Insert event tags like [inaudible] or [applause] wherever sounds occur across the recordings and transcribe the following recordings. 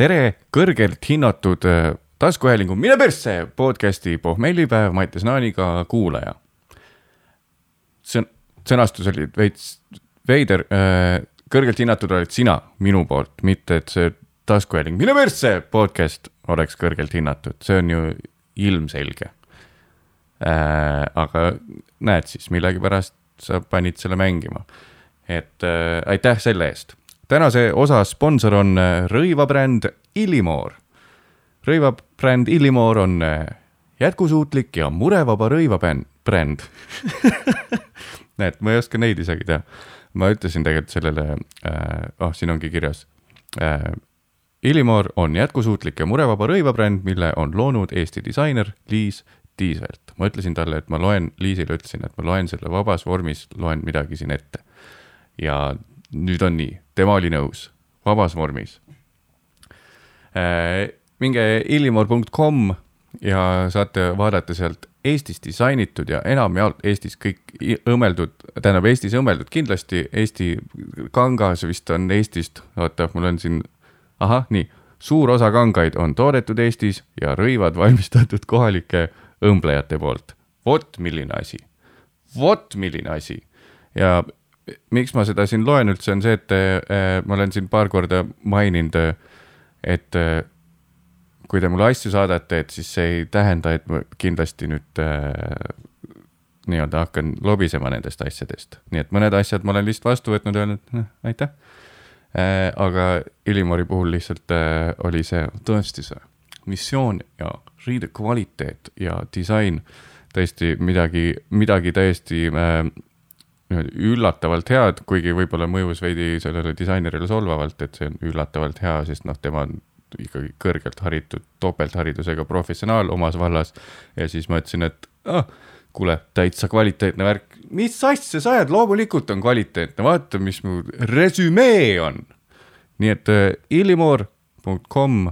tere, kõrgelt hinnatud äh, taskuhäälingu Mine persse podcasti pohmellipäev Mattias Naaniga kuulaja. see on, sõnastus oli veits veider, kõrgelt hinnatud oled sina minu poolt, mitte et see taskuhääling Mine persse podcast oleks kõrgelt hinnatud, see on ju ilmselge äh,. aga näed siis, millegipärast sa panid selle mängima. et äh, aitäh selle eest. Tänase osa sponsor on äh, rõivabränd Illimoor. rõivabränd Illimoor on äh, jätkusuutlik ja murevaba rõivabränd [laughs] näed, ma ei oska neid isegi teha. ma ütlesin tegelikult sellele äh,, oh siin ongi kirjas äh, Illimoor on jätkusuutlik ja murevaba rõivabränd, mille on loonud Eesti disainer Liis Tiisvelt. ma ütlesin talle, et ma loen, Liisile ütlesin, et ma loen selle vabas vormis, loen midagi siin ette. ja nüüd on nii, tema oli nõus, vabas vormis äh,. minge illimoor.com ja saate vaadata sealt Eestis disainitud ja enamjaolt Eestis kõik õmmeldud, tähendab Eestis õmmeldud kindlasti, Eesti kangas vist on Eestist, oota, mul on siin ahah, nii, suur osa kangaid on toodetud Eestis ja rõivad valmistatud kohalike õmblejate poolt. vot milline asi, vot milline asi. ja miks ma seda siin loen üldse, on see, et äh, ma olen siin paar korda maininud, et äh, kui te mulle asju saadate, et siis see ei tähenda, et ma kindlasti nüüd äh, nii-öelda hakkan lobisema nendest asjadest. nii et mõned asjad ma olen lihtsalt vastu võtnud ja öelnud eh, aitäh äh,. aga Illimori puhul lihtsalt äh, oli see tõesti see missioon ja riide kvaliteet ja disain tõesti midagi, midagi täiesti äh, üllatavalt head, kuigi võib-olla mõjus veidi sellele disainerile solvavalt, et see on üllatavalt hea, sest noh, tema on ikkagi kõrgelt haritud, topeltharidusega professionaal omas vallas. ja siis ma ütlesin, et ah, kuule, täitsa kvaliteetne värk, mis asja sa ajad, loomulikult on kvaliteetne, vaata, mis mu resümee on. nii et uh, illimoor.com,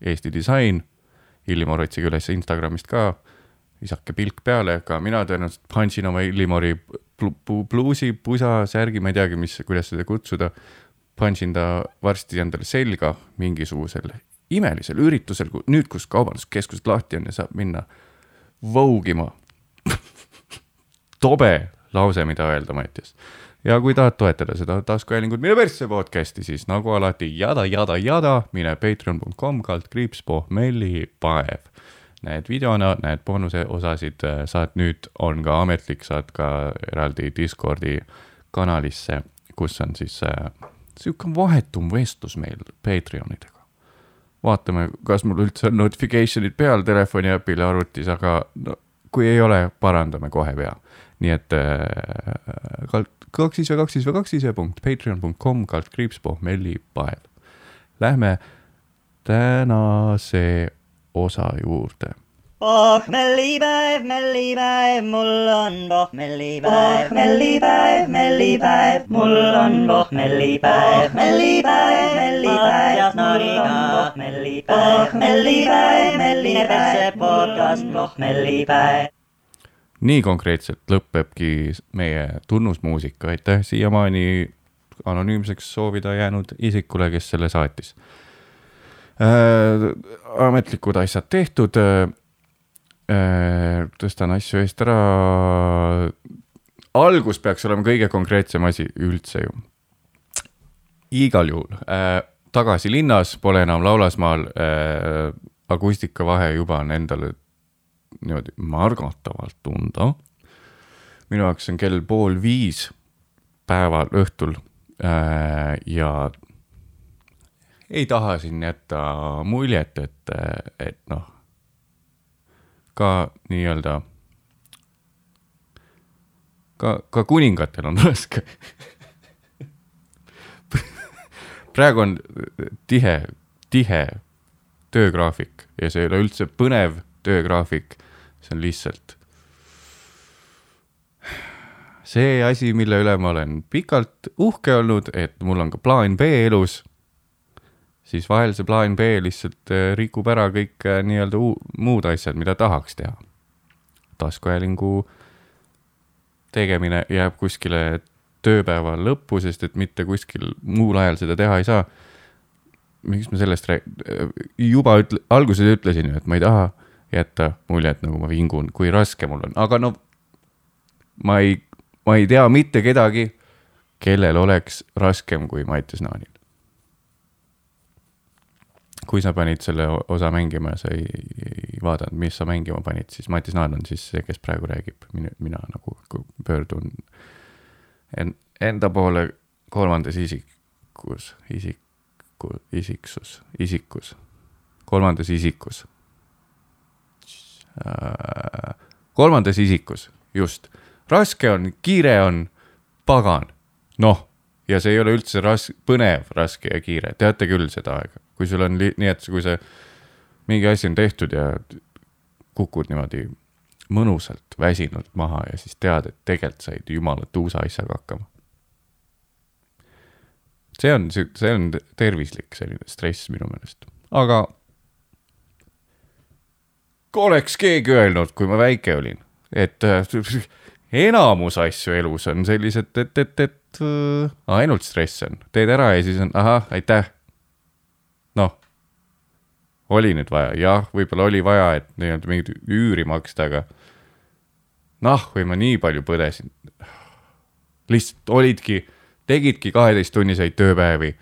Eesti disain, Illimor otsige üles Instagramist ka, visake pilk peale, ka mina tõenäoliselt pantsin oma Illimori pluusi, pusa, särgi, ma ei teagi, mis, kuidas seda kutsuda. pantsin ta varsti endale selga mingisugusel imelisel üritusel, nüüd, kus kaubanduskeskused lahti on ja saab minna vougima [laughs] tobe lause, mida öelda, Mattias. ja kui tahad toetada seda taskuhäälingut Mine persse podcast'i, siis nagu alati jada, jada, jada, mine patreon.com kaldkriips pohmellipaev. Näed videona, näed boonuse osasid, saad nüüd, on ka ametlik, saad ka eraldi Discordi kanalisse, kus on siis äh, sihuke vahetum vestlus meil Patreonidega. vaatame, kas mul üldse on notification'id peal telefoni äpil ja arvutis, aga no kui ei ole, parandame kohe pea nii et äh, kaks või kaks või kaks ja punkt patreon.com kaldkriips pohmellipaev. Lähme tänase osa juurde pohmellipäev, mellipäev, mul on pohmellipäev, pohmellipäev, mellipäev, mul on pohmellipäev, mellipäev, mellipäev, pohmellipäev, pohmellipäev, mellipäev, podcast pohmellipäev nii konkreetselt lõpebki meie tunnusmuusika, aitäh siiamaani anonüümseks soovida jäänud isikule, kes selle saatis äh,. ametlikud asjad tehtud äh,. tõstan asju eest ära. algus peaks olema kõige konkreetsem asi üldse ju. igal juhul äh, tagasi linnas, pole enam Laulasmaal äh,. akustikavahe juba on endale niimoodi märgatavalt tunda. minu jaoks on kell pool viis päeval õhtul äh, ja ei taha siin jätta muljet, et, et noh, ka nii-öelda, ka, ka kuningatel on [laughs] raske. Praegu on tihe, tihe töögraafik ja see ei ole üldse põnev töögraafik, see on lihtsalt see asi, mille üle ma olen pikalt uhke olnud, et mul on ka plaan B elus, siis vahel see plaan B lihtsalt äh, rikub ära kõik äh, nii-öelda muud asjad, mida tahaks teha. taskuhäälingu tegemine jääb kuskile tööpäeva lõppu, sest et mitte kuskil muul ajal seda teha ei saa. miks ma sellest räägin, juba ütle, alguses ütlesin ju, et ma ei taha jätta muljet, nagu ma vingun, kui raske mul on, aga no ma ei, ma ei tea mitte kedagi, kellel oleks raskem kui Mattias Naanil. Kui sa panid selle osa mängima ja sa ei, ei vaadanud, mis sa mängima panid, siis Mattias Naan on siis see, kes praegu räägib, mina, mina nagu pöördun en, enda poole kolmandas isikus, isiku, isiksus, isikus, kolmandas isikus. Äh,. kolmandas isikus, just, raske on, kiire on, pagan, noh, ja see ei ole üldse ras-, põnev, raske ja kiire, teate küll seda aega, kui sul on nii, et kui see mingi asi on tehtud ja kukud niimoodi mõnusalt väsinult maha ja siis tead, et tegelikult said jumala tuusa asjaga hakkama. see on, see on tervislik selline stress minu meelest, aga oleks keegi öelnud, kui ma väike olin, et [laughs] enamus asju elus on sellised, et, et, et äh, ainult stress on, teed ära ja siis on ahah, aitäh. noh, oli nüüd vaja, jah, võib-olla oli vaja, et nii-öelda mingit üüri maksta, aga noh, kui ma nii palju põdesin. lihtsalt olidki, tegidki kaheteisttunniseid tööpäevi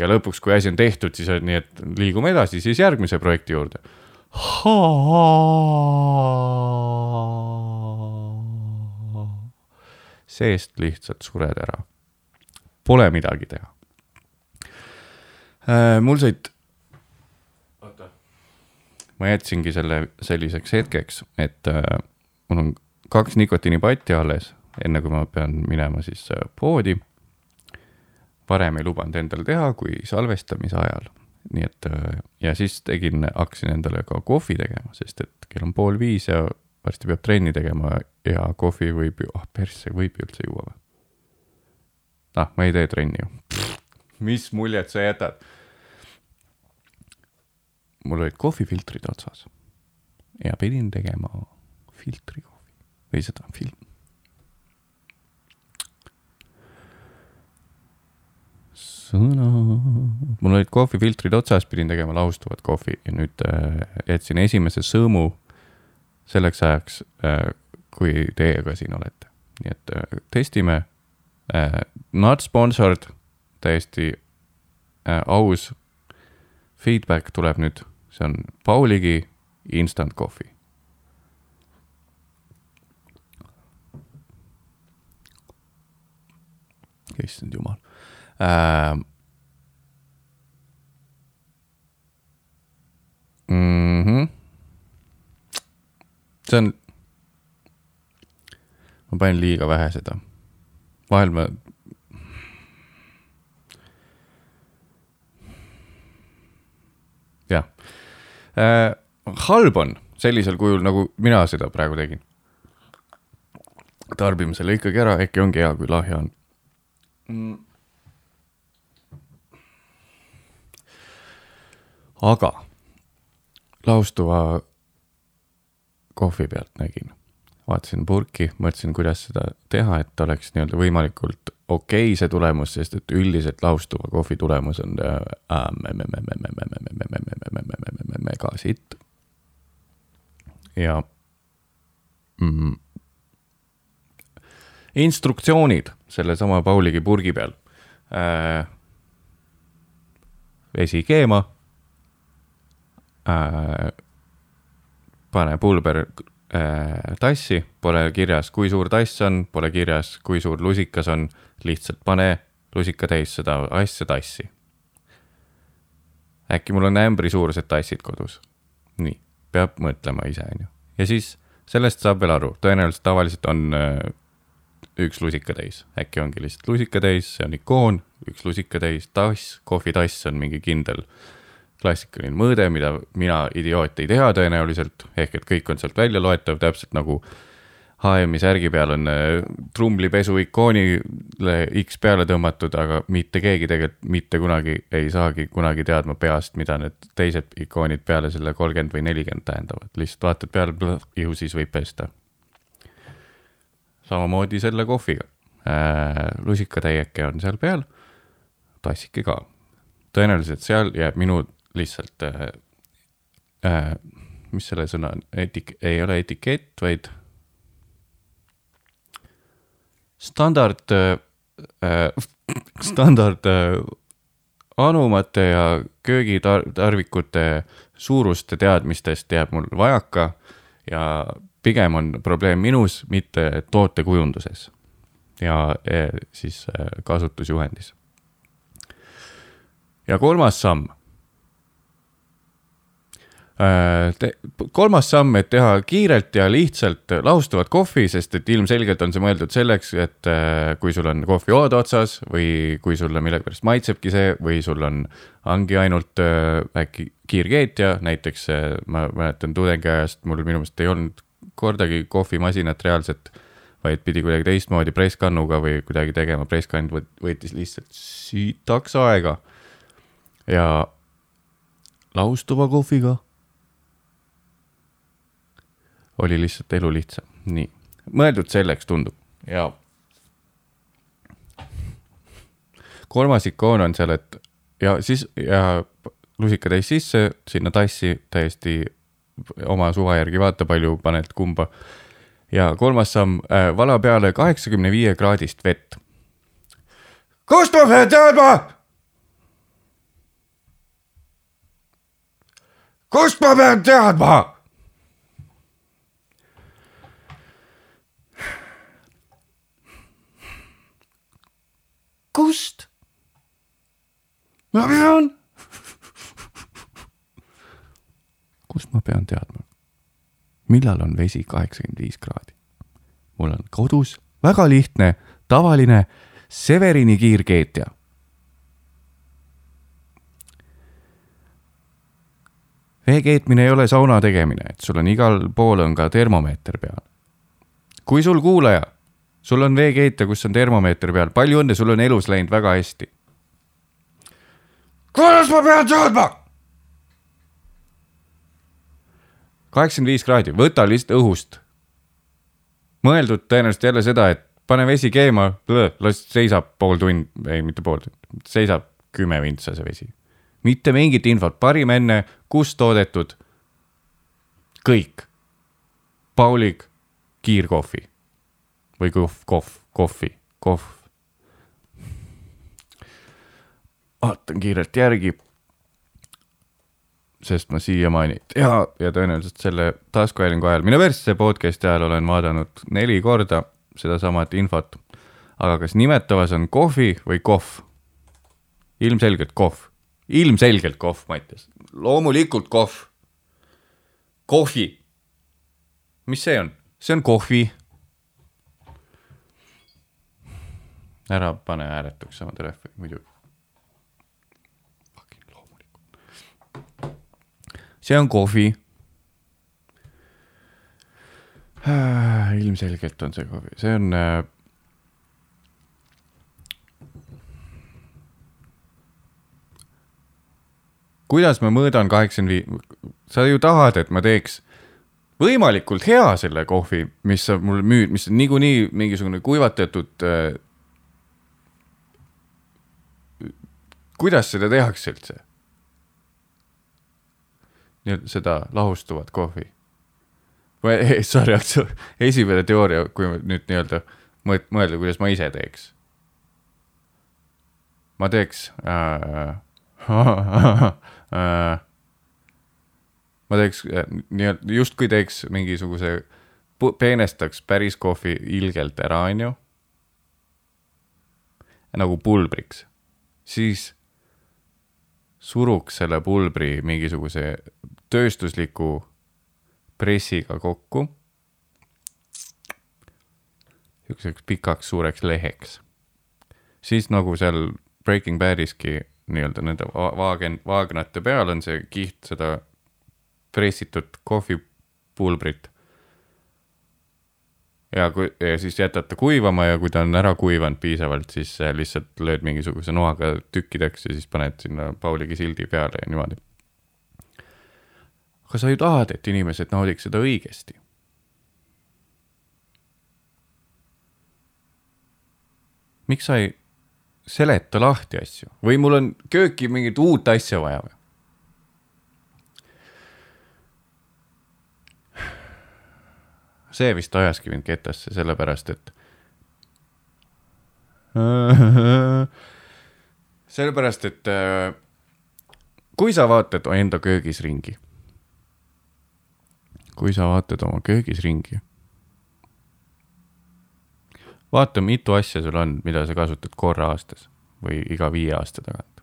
ja lõpuks, kui asi on tehtud, siis on nii, et liigume edasi siis järgmise projekti juurde. Seest lihtsalt sured ära. Pole midagi teha. Äh, mul oota. ma jätsingi selle selliseks hetkeks, et äh, mul on kaks nikotiinipatti alles, enne kui ma pean minema siis äh, poodi. varem ei lubanud endale teha kui salvestamise ajal, nii et ja siis tegin, hakkasin endale ka kohvi tegema, sest et kell on pool viis ja varsti peab trenni tegema ja kohvi võib ju, ah persse, võib ju üldse juua või? ah, ma ei tee trenni ju. [laughs] mis muljet sa jätad? mul olid kohvifiltrid otsas ja pidin tegema filtriga või seda filmi. sõna, mul olid kohvifiltrid otsas, pidin tegema laustuvat kohvi ja nüüd äh, jätsin esimese sõõmu selleks ajaks äh,, kui teiega siin olete. nii et äh, testime äh,, not sponsored, täiesti aus feedback tuleb nüüd, see on Pauligi instant coffee issand jumal äh,. Mm -hmm. See on, ma panin liiga vähe seda, vahel ma. jah äh,, halb on sellisel kujul, nagu mina seda praegu tegin. tarbime selle ikkagi ära, äkki ongi hea, kui lahja on mm.. aga laustuva kohvi pealt nägin, vaatasin purki, mõtlesin, kuidas seda teha, et oleks nii-öelda võimalikult okei okay see tulemus, sest et üldiselt laustuva kohvi tulemus on mega sitt. ja mm, instruktsioonid sellesama Pauligi purgi peal äh,. vesi keema äh,. Pane pulber äh, tassi, pole kirjas, kui suur tass on, pole kirjas, kui suur lusikas on, lihtsalt pane lusika täis seda asja tassi. äkki mul on ämbri suurused tassid kodus. nii, peab mõtlema ise, on ju. ja siis sellest saab veel aru, tõenäoliselt tavaliselt on äh, üks lusikatäis, äkki ongi lihtsalt lusikatäis, see on ikoon, üks lusikatäis, tass, kohvitass on mingi kindel klassikaline mõõde, mida mina, idioot, ei tea tõenäoliselt, ehk et kõik on sealt välja loetav, täpselt nagu HM-i särgi peal on äh, trumlipesu ikoonile X peale tõmmatud, aga mitte keegi tegelikult mitte kunagi ei saagi kunagi teadma peast, mida need teised ikoonid peale selle kolmkümmend või nelikümmend tähendavad, lihtsalt vaatad peale, ju siis võib pesta samamoodi selle kohviga äh,. lusikatäieke on seal peal, tassike ka. tõenäoliselt seal jääb minu lihtsalt äh, äh, mis selle sõna on, etik-, ei ole etikett, vaid standard äh,, [clears throat] standard äh, anumate ja köögitarvikute suuruste teadmistest jääb mul vajaka ja pigem on probleem minus, mitte tootekujunduses ja e, siis äh, kasutusjuhendis. ja kolmas samm Äh, kolmas samm, et teha kiirelt ja lihtsalt laustavat kohvi, sest et ilmselgelt on see mõeldud selleks, et äh, kui sul on kohvijood otsas või kui sulle millegipärast maitsebki see või sul on, ongi ainult äh, äkki kiirkeetja, näiteks ma mäletan tudengiajast, mul minu meelest ei olnud kordagi kohvimasinat reaalselt, vaid pidi kuidagi teistmoodi presskannuga või kuidagi tegema, presskand võttis lihtsalt sitaks aega. ja laustuva kohviga oli lihtsalt elu lihtsam, nii, mõeldud selleks tundub ja. kolmas ikoon on seal, et ja siis ja lusikatäis sisse sinna tassi täiesti oma suva järgi, vaata palju paned kumba. ja kolmas samm äh,, vala peale kaheksakümne viie kraadist vett. kust ma pean teadma? kust ma pean teadma? Kust? ma pean. kust ma pean teadma? millal on vesi kaheksakümmend viis kraadi? mul on kodus väga lihtne, tavaline Severini kiirkeetja. vee keetmine ei ole sauna tegemine, et sul on igal pool on ka termomeeter peal. kui sul kuulaja sul on veekeetja, kus on termomeeter peal, palju õnne, sul on elus läinud väga hästi. kuidas ma pean teadma? kaheksakümmend viis kraadi, võta lihtsalt õhust. mõeldud tõenäoliselt jälle seda, et pane vesi keema, las seisab pool tundi, ei mitte pool tundi, seisab kümme vintsa see vesi. mitte mingit infot, parim enne, kus toodetud. kõik. Paulig, kiirkohvi või kohv, kohv, kohvi, kohv. vaatan kiirelt järgi. sest ma siiamaani ja, ja tõenäoliselt selle taskuhäälingu ajal, minu persse podcast'i ajal olen vaadanud neli korda sedasamat infot. aga kas nimetavas on kohvi või kohv? ilmselgelt kohv, ilmselgelt kohv, Mattias, loomulikult kohv. kohvi. mis see on? see on kohvi ära pane hääletuks oma telefoni muidu. loomulikult. see on kohvi. Äh, ilmselgelt on see kohvi, see on äh, kuidas ma mõõdan kaheksakümmend viis, sa ju tahad, et ma teeks võimalikult hea selle kohvi, mis sa mulle müüd, mis on niikuinii mingisugune kuivatatud äh, kuidas seda tehakse üldse? nii-öelda seda lahustuvat kohvi. või [laughs] sorry, esimene teooria, kui nüüd nii-öelda mõelda, kuidas ma ise teeks. ma teeks äh,. [laughs] Äh, ma teeks äh, nii-öelda justkui teeks mingisuguse, peenestaks päris kohvi ilgelt ära, onju. nagu pulbriks, siis suruks selle pulbri mingisuguse tööstusliku pressiga kokku. niisuguseks pikaks suureks leheks. siis nagu seal Breaking Badiski nii-öelda nende vaagen, vaagnate peal on see kiht seda pressitud kohvipulbrit ja kui, ja siis jätad ta kuivama ja kui ta on ära kuivanud piisavalt, siis äh, lihtsalt lööd mingisuguse noaga tükkideks ja siis paned sinna Pauligi sildi peale ja niimoodi. aga sa ju tahad, et inimesed naudiks seda õigesti. miks sa ei seleta lahti asju või mul on kööki mingit uut asja vaja või? See vist ajaski mind ketasse, sellepärast et [laughs] sellepärast, et kui sa vaatad enda köögis ringi, kui sa vaatad oma köögis ringi, vaata, mitu asja sul on, mida sa kasutad korra aastas või iga viie aasta tagant.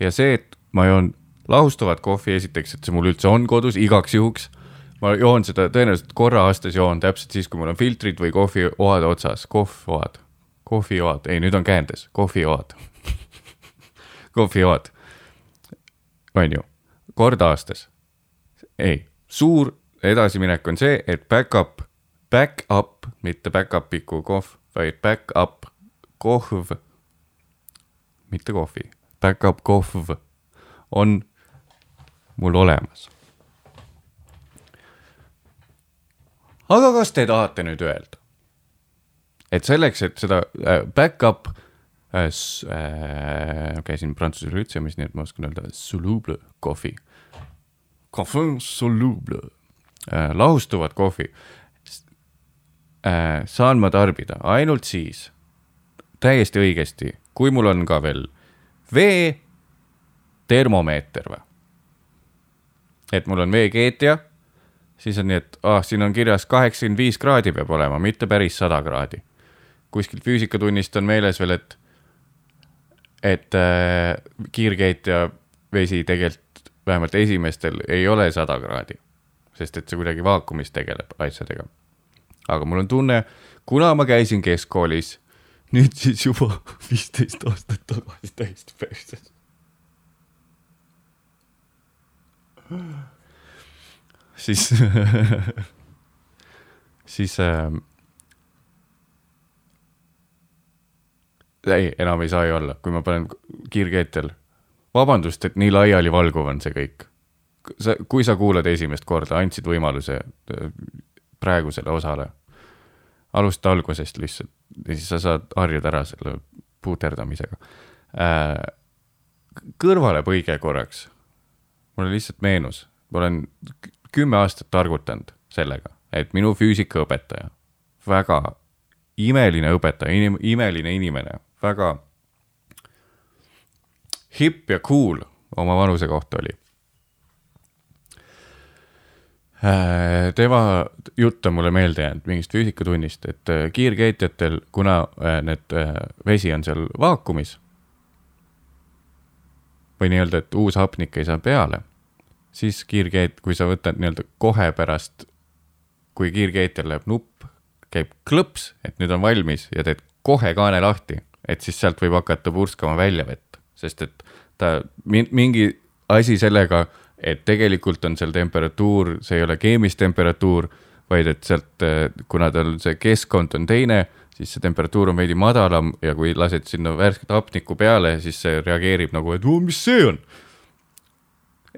ja see, et ma joon lahustavat kohvi, esiteks, et see mul üldse on kodus igaks juhuks ma joon seda tõenäoliselt korra aastas joon täpselt siis, kui mul on filtrid või kohvioad otsas, kohvoad, kohvioad, ei, nüüd on käändes, kohvioad. [laughs] Kohvioad, on ju, kord aastas. ei, suur edasiminek on see, et back-up, back-up, mitte back-up iku kohv, vaid back-up kohv, mitte kohvi, back-up kohv on mul olemas aga kas te tahate nüüd öelda, et selleks, et seda äh, back-up äh, äh, käisin prantsuse lütseumis, nii et ma oskan öelda soluble kohvi, café soluble. Äh,, lahustuvat kohvi äh, saan ma tarbida ainult siis, täiesti õigesti, kui mul on ka veel vee termomeeter või? et mul on veekeetja siis on nii, et ah, siin on kirjas kaheksakümmend viis kraadi peab olema, mitte päris sada kraadi. kuskilt füüsikatunnist on meeles veel, et, et äh, kiirkeetja vesi tegelikult vähemalt esimestel ei ole sada kraadi, sest et see kuidagi vaakumis tegeleb asjadega. aga mul on tunne, kuna ma käisin keskkoolis, nüüd siis juba [laughs] viisteist aastat tagasi täiesti perses siis [laughs] siis äh, ei, enam ei saa ju olla, kui ma panen kiirkeetel. vabandust, et nii laialivalguv on see kõik. sa, kui sa kuulad esimest korda, andsid võimaluse äh, praegusele osale. alusta algusest lihtsalt ja siis sa saad harjuda ära selle puuterdamisega äh,. kõrvalepõige korraks. mulle lihtsalt meenus, ma olen kümme aastat targutanud sellega, et minu füüsikaõpetaja, väga imeline õpetaja, inim-, imeline inimene, väga hipp ja cool oma vanuse kohta oli. Äh, tema jutt on mulle meelde jäänud mingist füüsikatunnist, et äh, kiirkeetjatel, kuna äh, need vesi on seal vaakumis või nii-öelda, et uus hapnik ei saa peale siis kiirkeet, kui sa võtad nii-öelda kohe pärast, kui kiirkeetjal läheb nupp, käib klõps, et nüüd on valmis ja teed kohe kaane lahti, et siis sealt võib hakata purskama välja vett, sest et ta mingi asi sellega, et tegelikult on seal temperatuur, see ei ole keemistemperatuur, vaid et sealt, kuna tal see keskkond on teine, siis see temperatuur on veidi madalam ja kui lased sinna värsket hapnikku peale, siis see reageerib nagu, et mis see on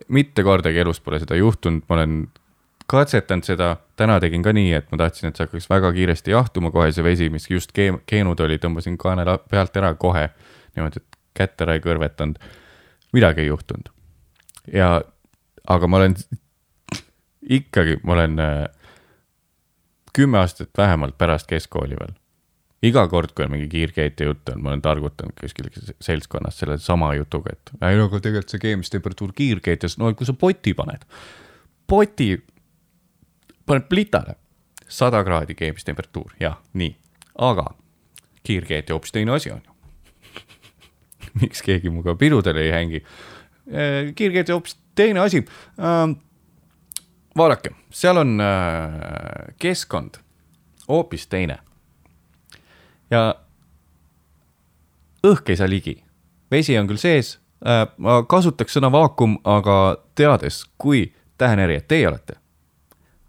mitte kordagi elus pole seda juhtunud, ma olen katsetanud seda, täna tegin ka nii, et ma tahtsin, et see hakkaks väga kiiresti jahtuma kohe, see vesi, mis just keem-, keenud oli, tõmbasin kaane pealt ära kohe. niimoodi, et kätt ära ei kõrvetanud. midagi ei juhtunud. ja, aga ma olen, ikkagi, ma olen äh, kümme aastat vähemalt pärast keskkooli veel iga kord, kui on mingi kiirkeetja jutt on, ma olen targutanud kuskil seltskonnas selle sama jutuga, et ei no aga tegelikult see keemistemperatuur kiirkeetjas, no kui sa poti paned, poti paned plitale, sada kraadi keemistemperatuur, jah, nii, aga kiirkeetja hoopis teine asi on ju [laughs] miks keegi minuga pidudel ei hängi? Äh, kiirkeetja hoopis teine asi. Ähm, vaadake, seal on äh, keskkond hoopis teine ja õhk ei saa ligi. vesi on küll sees äh,, ma kasutaks sõna vaakum, aga teades, kui tähenärijad teie olete,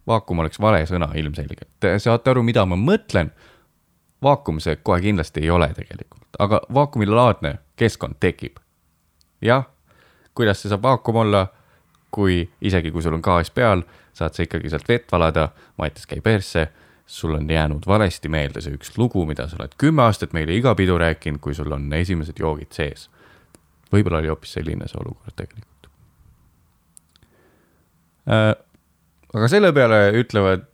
vaakum oleks vale sõna ilmselgelt. Te saate aru, mida ma mõtlen. vaakum see kohe kindlasti ei ole tegelikult, aga vaakumilaadne keskkond tekib. jah, kuidas see saab vaakum olla, kui isegi kui sul on gaas peal, saad sa ikkagi sealt vett valada, maitses käib persse sul on jäänud valesti meelde see üks lugu, mida sa oled kümme aastat meile iga pidu rääkinud, kui sul on esimesed joogid sees. võib-olla oli hoopis selline see olukord tegelikult äh,. aga selle peale ütlevad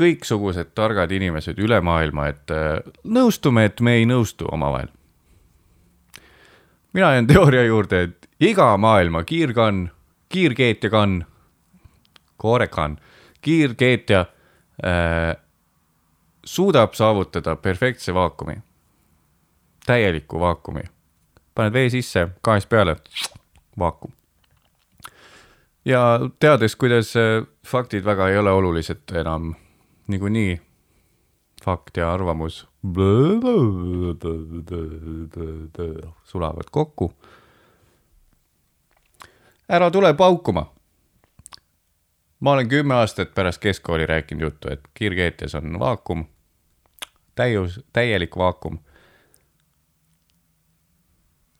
kõiksugused targad inimesed üle maailma, et äh, nõustume, et me ei nõustu omavahel. mina jään teooria juurde, et iga maailma kiirkann, kiirkeetjakann, koorekann, kiirkeetja suudab saavutada perfektse vaakumi, täieliku vaakumi. paned vee sisse, gaas peale, vaakum. ja teades, kuidas äh, faktid väga ei ole olulised enam niikuinii, fakt ja arvamus sulavad kokku. ära tule paukuma ma olen kümme aastat pärast keskkooli rääkinud juttu, et kiirkeetjas on vaakum, täius, täielik vaakum.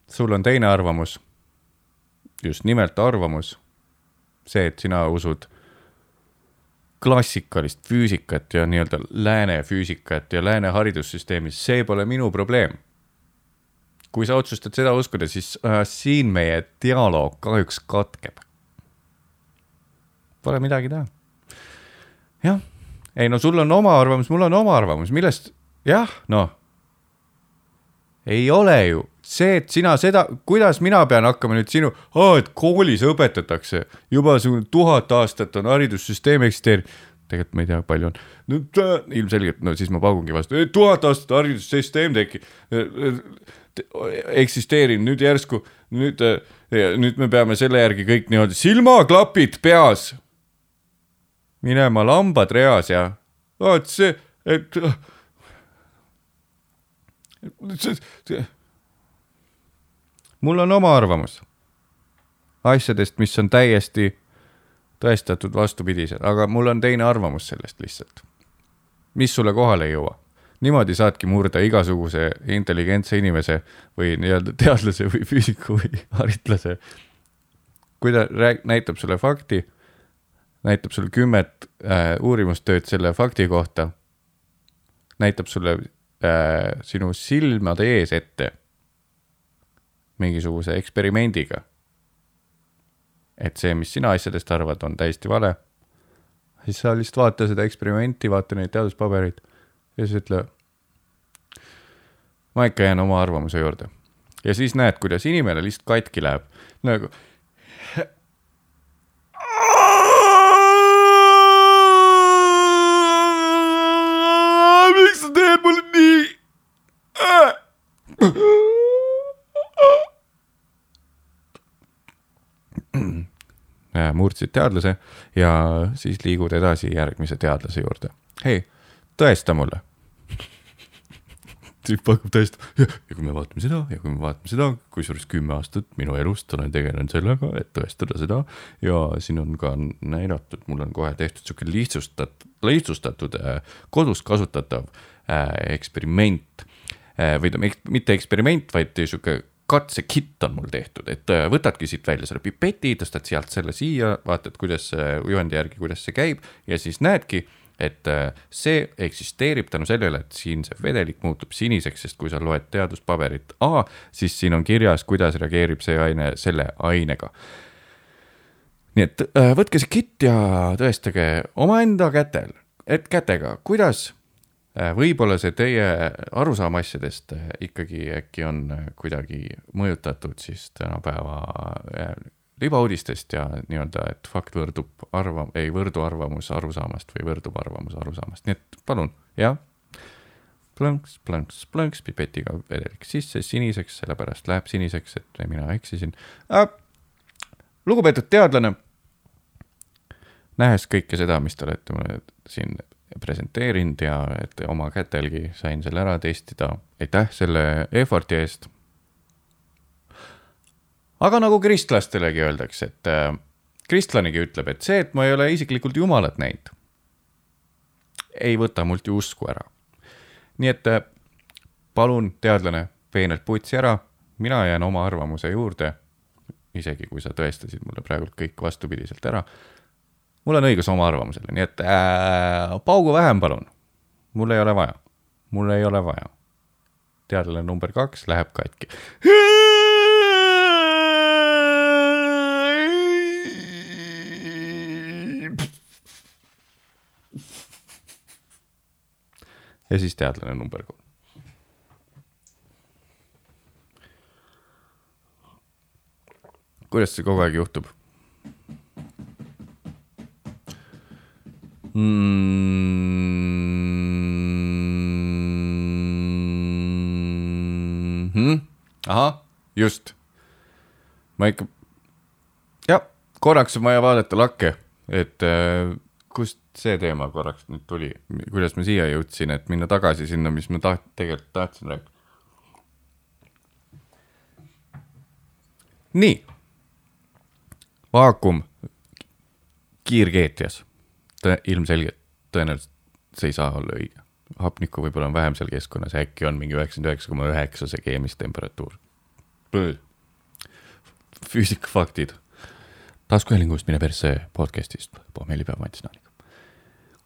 sul on teine arvamus, just nimelt arvamus, see, et sina usud klassikalist füüsikat ja nii-öelda lääne füüsikat ja lääne haridussüsteemi, see pole minu probleem. kui sa otsustad seda uskuda, siis äh, siin meie dialoog kahjuks katkeb Pole midagi teha. jah, ei no sul on oma arvamus, mul on oma arvamus, millest, jah, noh. ei ole ju. See, et sina seda, kuidas mina pean hakkama nüüd sinu, et koolis õpetatakse. Juba su tuhat aastat on haridussüsteem eksisteerinud. Tegelikult ma ei tea, palju on. no ilmselgelt, no siis ma paugungi vastu, tuhat aastat haridussüsteem tekib, eksisteerinud, nüüd järsku, nüüd, nüüd me peame selle järgi kõik niimoodi silmaklapid peas minema lambad reas ja vot see, et. Mul on oma arvamus asjadest, mis on täiesti tõestatud vastupidised, aga mul on teine arvamus sellest lihtsalt. mis sulle kohale ei jõua. niimoodi saadki murda igasuguse intelligentse inimese või nii-öelda teadlase või füüsiku või haritlase. kui ta rääg-, näitab sulle fakti näitab sulle kümmet äh, uurimustööd selle fakti kohta, näitab sulle äh, sinu silmade ees ette mingisuguse eksperimendiga. et see, mis sina asjadest arvad, on täiesti vale. siis sa lihtsalt vaata seda eksperimenti, vaata neid teaduspabereid ja siis ütle. ma ikka jään oma arvamuse juurde. ja siis näed, kuidas inimene lihtsalt katki läheb nagu [laughs] [clears throat] murdsid teadlase ja siis liigud edasi järgmise teadlase juurde. hei, tõesta mulle. Tüüp hakkab tõestama ja, ja kui me vaatame seda ja kui me vaatame seda, kusjuures kümme aastat minu elust olen tegelenud sellega, et tõestada seda. Ja siin on ka näidatud, mul on kohe tehtud sihuke lihtsustatud, lihtsustatud äh, kodus kasutatav äh, eksperiment äh, või mitte eksperiment, vaid sihuke katsekitt on mul tehtud, et äh, võtadki siit välja selle pipeti, tõstad sealt selle siia, vaatad, kuidas juhendi järgi, kuidas see käib ja siis näedki, et äh, see eksisteerib tänu sellele, et siin see vedelik muutub siniseks, sest kui sa loed teaduspaberit A, siis siin on kirjas, kuidas reageerib see aine selle ainega. nii et äh, võtke see kitt ja tõestage omaenda kätel, et kätega, kuidas Äh, võib-olla see teie arusaam asjadest äh, ikkagi äkki on äh, kuidagi mõjutatud siis tänapäeva libauudistest ja nii-öelda, et fakt võrdub arva-, ei võrdu arvamus arusaamast või võrdub arvamus arusaamast, nii et palun, jah. plõnks, plõnks, plõnks, pipetiga vedelik sisse siniseks, sellepärast läheb siniseks, et mina eksisin äh,. lugupeetud teadlane, nähes kõike seda, mis te olete mulle siin presenteerinud ja et oma kätelgi sain selle ära testida. aitäh selle effort'i eest. aga nagu kristlastelegi öeldakse, et äh, kristlanigi ütleb, et see, et ma ei ole isiklikult Jumalat näinud, ei võta mult ju usku ära. nii et äh, palun, teadlane, peenelt putsi ära, mina jään oma arvamuse juurde. isegi kui sa tõestasid mulle praegult kõik vastupidiselt ära mul on õigus oma arvamusele, nii et äh, paugu vähem, palun. mul ei ole vaja, mul ei ole vaja. teadlane number kaks läheb katki. ja siis teadlane number kolm. kuidas see kogu aeg juhtub mm? -hmm. ahah, just. ma ikka, jah, korraks on vaja vaadata lakke, et äh, kust see teema korraks nüüd tuli, kuidas ma siia jõudsin, et minna tagasi sinna, mis ma taht-, tegelikult tahtsin rääkida. nii, vaakum kiirkeetjas, ilmselgelt tõenäoliselt see ei saa olla õige. hapnikku võib-olla on vähem seal keskkonnas, äkki on mingi üheksakümmend üheksa koma üheksa see keemistemperatuur. füüsikafaktid. taskuhäälingust Mine persse podcast'ist pohmellipäev Mats Naaniga.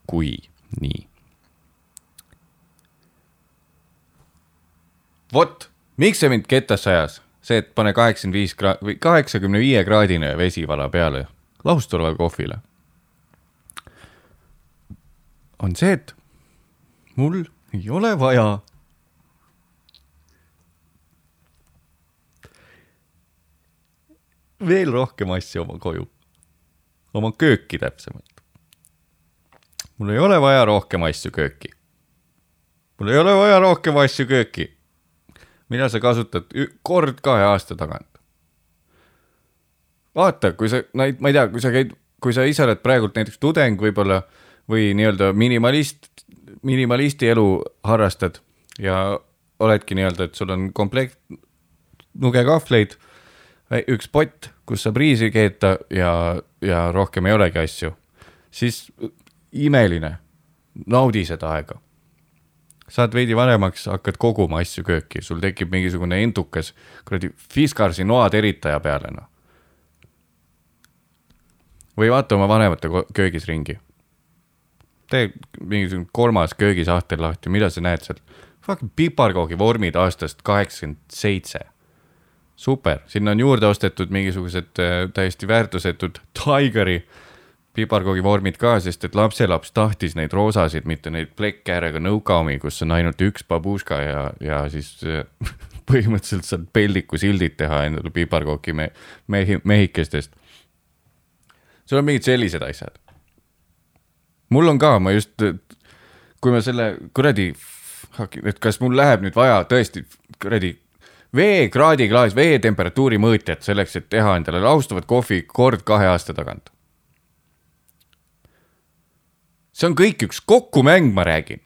kui nii. vot, miks see mind kettasse ajas, see, et pane kaheksakümmend viis kraadi või kaheksakümne viie kraadine vesivala peale lahustulevale kohvile. On see, et mul ei ole vaja veel rohkem asju oma koju, oma kööki täpsemalt. mul ei ole vaja rohkem asju kööki. mul ei ole vaja rohkem asju kööki. mida sa kasutad kord kahe aasta tagant? vaata, kui sa, ma ei tea, kui sa käid, kui sa ise oled praegult näiteks tudeng võib-olla või nii-öelda minimalist, minimalisti elu harrastad ja oledki nii-öelda, et sul on komplekt nugekahvleid, üks pott, kus saab riisi keeta ja, ja rohkem ei olegi asju, siis imeline, naudi seda aega. saad veidi vanemaks, hakkad koguma asju kööki, sul tekib mingisugune endukas kuradi Fiskarsi noateritaja peale, noh. või vaata oma vanemate köögis ringi. Tee mingisugune kolmas köögisahtel lahti, mida sa näed seal? Fucking piparkoogi vormid aastast kaheksakümmend seitse super, sinna on juurde ostetud mingisugused äh, täiesti väärtusetud Tigeri piparkoogi vormid ka, sest et lapselaps tahtis neid roosasid, mitte neid plekkkäärega nõukaomi, kus on ainult üks babuška ja, ja siis äh, [laughs] põhimõtteliselt saad peldiku sildid teha endale piparkooki me, mehi, mehikestest. sul on mingid sellised asjad. Mul on ka, ma just, kui ma selle kuradi, et kas mul läheb nüüd vaja tõesti kuradi veekraadiklaas, veetemperatuuri mõõtjat selleks, et teha endale laustavat kohvi kord kahe aasta tagant. see on kõik üks kokkumäng, ma räägin.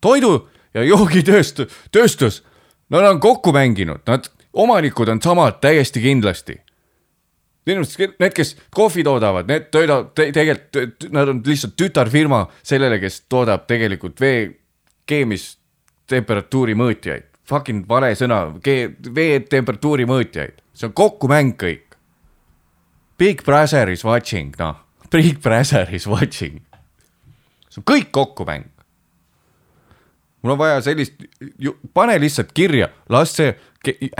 toidu ja joogitööstus, tööstus, nad on kokku mänginud, nad, omanikud on samad täiesti kindlasti. Arust need, kes kohvi toodavad, need töötavad te, tegelikult, nad on lihtsalt tütarfirma sellele, kes toodab tegelikult vee keemistemperatuuri mõõtjaid fucking vale sõna, vee temperatuuri mõõtjaid, see on kokkumäng kõik. Big Brother is watching, noh, Big Brother is watching. see on kõik kokkumäng. mul on vaja sellist, pane lihtsalt kirja, las see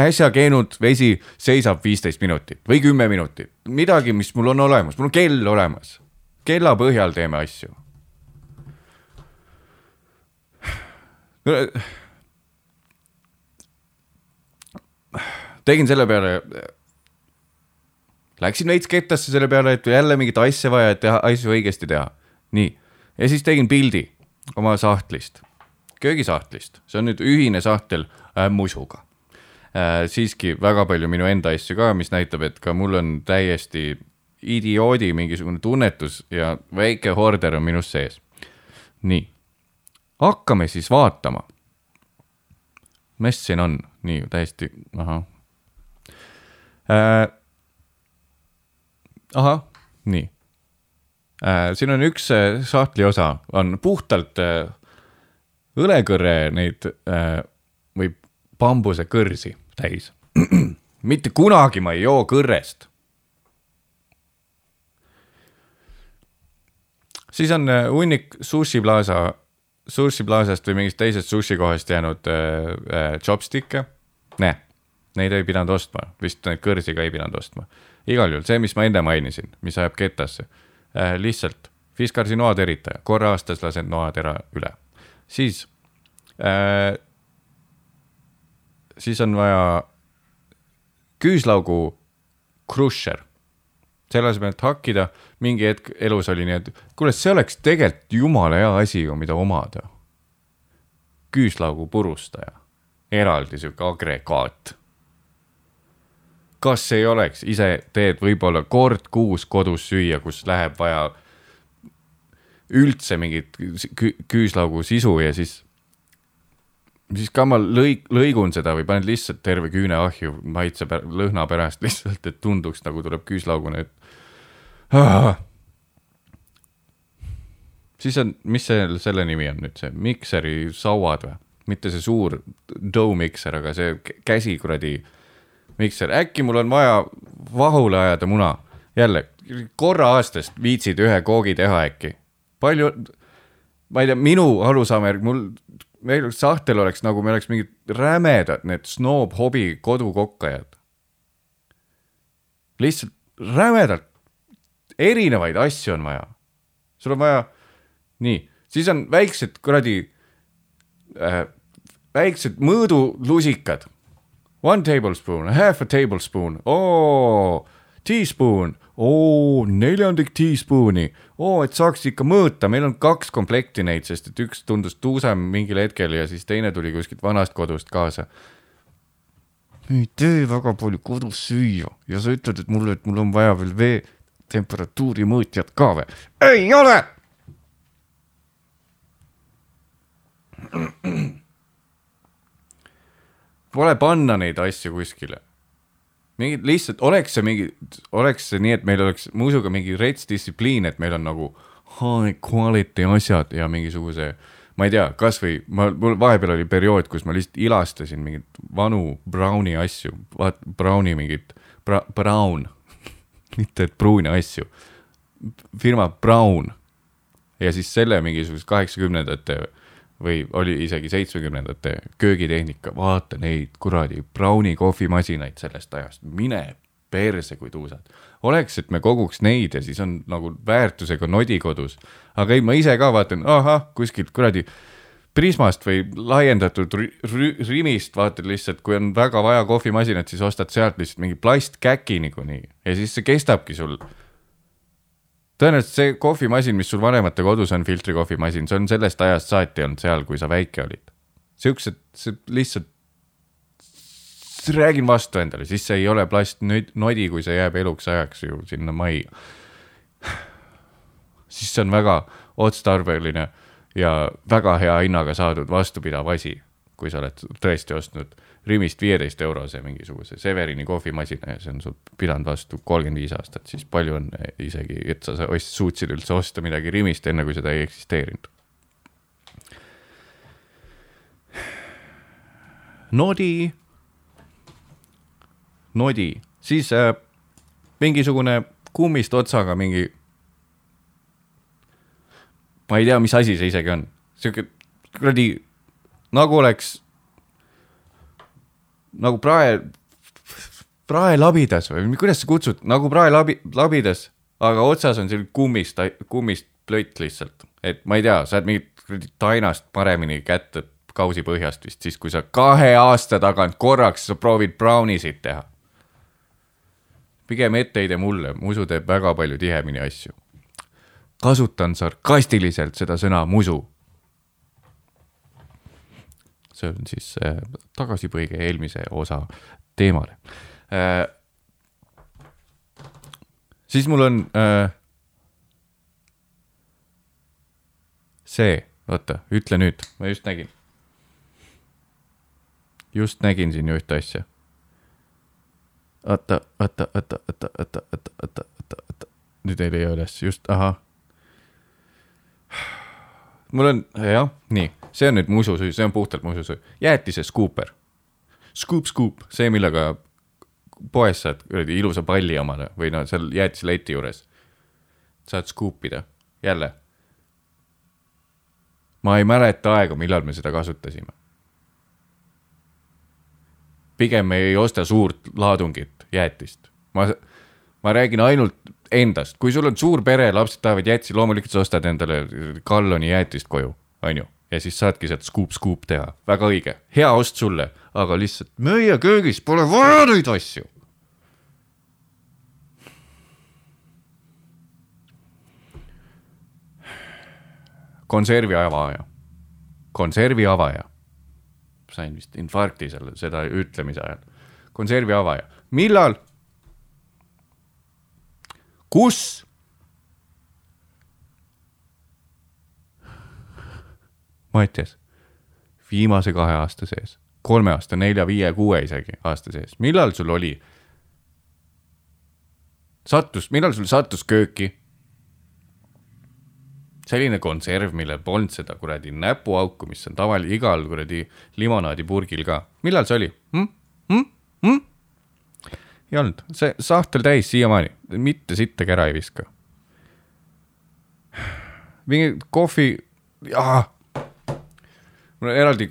äsja keenud vesi seisab viisteist minutit või kümme minutit, midagi, mis mul on olemas, mul on kell olemas. kella põhjal teeme asju tegin selle peale, läksin veits kettasse selle peale, et jälle mingit asja vaja, et teha asju õigesti teha. nii, ja siis tegin pildi oma sahtlist, köögisahtlist, see on nüüd ühine sahtel äh, musuga. Siiski väga palju minu enda asju ka, mis näitab, et ka mul on täiesti idioodi mingisugune tunnetus ja väike horder on minus sees. nii, hakkame siis vaatama. mis siin on, nii täiesti, ahah äh,. ahah, nii äh,. siin on üks äh, sahtli osa, on puhtalt äh, õlekõrre neid äh, või bambuse kõrsi täis. [clears throat] mitte kunagi ma ei joo kõrrest. siis on äh, hunnik Sushi Plaza Sushi Plaza't või mingist teisest sushi kohast jäänud äh, äh, chopstick'e. näe, neid ei pidanud ostma, vist neid kõrsi ka ei pidanud ostma. igal juhul see, mis ma enne mainisin, mis ajab ketasse äh,, lihtsalt Fiskarsi noateritaja, korra aastas lased noatera üle, siis äh,, siis on vaja küüslaugu krusher selle asemel, et hakkida, mingi hetk elus oli nii, et kuule, see oleks tegelikult jumala hea asi ju, mida omada. küüslaugu purustaja, eraldi sihuke agregaat. kas ei oleks, ise teed võib-olla kord kuus kodus süüa, kus läheb vaja üldse mingit küüslaugu sisu ja siis siis ka ma lõik, lõigun seda või panen lihtsalt terve küüne ahju maitse, lõhna pärast [laughs] lihtsalt, et tunduks nagu tuleb küüslaugune, et siis on, mis see, selle nimi on nüüd see mikseri sauad või? mitte see suur dough mikser, aga see käsi kuradi mikser, äkki mul on vaja vahule ajada muna. jälle, korra aastast viitsid ühe koogi teha äkki. palju, ma ei tea, minu arusaam järgi mul, meil sahtel oleks nagu, me oleks mingid rämedad, need snoob hobi kodukokkajad. lihtsalt rämedalt erinevaid asju on vaja. sul on vaja, nii, siis on väiksed kuradi äh,, väiksed mõõdulusikad. One tablespoon, half a tablespoon, oo, teaspoon, oo, neljandik teaspooni, oo, et saaks ikka mõõta, meil on kaks komplekti neid, sest et üks tundus tuusem mingil hetkel ja siis teine tuli kuskilt vanast kodust kaasa ei tee väga palju kodus süüa ja sa ütled, et mulle, et mul on vaja veel vee, temperatuuri mõõtjat ka või? ei ole. Pole panna neid asju kuskile. Mingid lihtsalt oleks see mingi, oleks see nii, et meil oleks muusiga mingi rets distsipliin, et meil on nagu high quality asjad ja mingisuguse ma ei tea, kasvõi ma, mul vahepeal oli periood, kus ma lihtsalt ilastasin mingeid vanu Browni asju, vaat Browni mingit bra, Brown [laughs] mitte et pruune asju. firma Brown ja siis selle mingisugust kaheksakümnendate või oli isegi seitsmekümnendate köögitehnika, vaata neid kuradi Browni kohvimasinaid sellest ajast, mine perse kui tuusad. oleks, et me koguks neid ja siis on nagu väärtusega nodi kodus. aga ei, ma ise ka vaatan, ahah, kuskilt kuradi Prismast või laiendatud Rimist vaatad lihtsalt, kui on väga vaja kohvimasinat, siis ostad sealt lihtsalt mingi plastkäki niikuinii ja siis see kestabki sul. Tõenäoliselt see kohvimasin, mis sul vanemate kodus on, filtrikohvimasin, see on sellest ajast saati olnud seal, kui sa väike olid. Siuksed, see lihtsalt, räägin vastu endale, siis see ei ole plastnodi, kui see jääb eluks ajaks ju sinna majja. siis see on väga otstarbeline ja väga hea hinnaga saadud vastupidav asi, kui sa oled tõesti ostnud Rimist viieteist eurose mingisuguse Severini kohvimasina ja see on sul pidanud vastu kolmkümmend viis aastat, siis palju on isegi, et sa, sa suutsid üldse osta midagi Rimist, enne kui seda ei eksisteerinud. Nodi, nodi, siis äh, mingisugune kummist otsaga mingi ma ei tea, mis asi see isegi on, sihuke kuradi nagu oleks nagu prae, praelabidas või kuidas sa kutsud, nagu praelabi, labidas, aga otsas on selline kummist, kummist plött lihtsalt, et ma ei tea, saad mingit tainast paremini kätte kausi põhjast vist siis, kui sa kahe aasta tagant korraks sa proovid brownisid teha. pigem etteheide mulle, musu teeb väga palju tihemini asju kasutan sarkastiliselt seda sõna musu. See on siis äh, tagasipõige eelmise osa teemale äh,. siis mul on äh, see, oota, ütle nüüd, ma just nägin. just nägin siin ühte asja. oota, oota, oota, oota, oota, oota, oota, oota, nüüd ei leia üles, just, ahah mul on, jah, nii, see on nüüd mususüü, see on puhtalt mususüü, jäätise skuuper. Scoop, scoop, see, millega poes saad kuradi ilusa palli omale või no seal jäätiseleti juures. saad skuupida, jälle. ma ei mäleta aega, millal me seda kasutasime. pigem ei osta suurt laadungit jäätist. ma, ma räägin ainult endast, kui sul on suur pere, lapsed tahavad jäätisi, loomulikult sa ostad endale galloni jäätist koju, onju. ja siis saadki sealt skuup-skuup teha, väga õige, hea ost sulle, aga lihtsalt meie köögis pole vaja neid asju. konservi avaja, konservi avaja. sain vist infarkti selle, seda ütlemise ajal. konservi avaja, millal? kus? Mattias, viimase kahe aasta sees, kolme aasta, nelja, viie, kuue isegi aasta sees, millal sul oli? sattus, millal sul sattus kööki selline konserv, millel polnud seda kuradi näpuauku, mis on taval-, igal kuradi limonaadipurgil ka. millal see oli hm?? Hm? Hm? Ei olnud, see sahtel täis siiamaani, mitte sittagi ära ei viska. mingi kohvi, mul on eraldi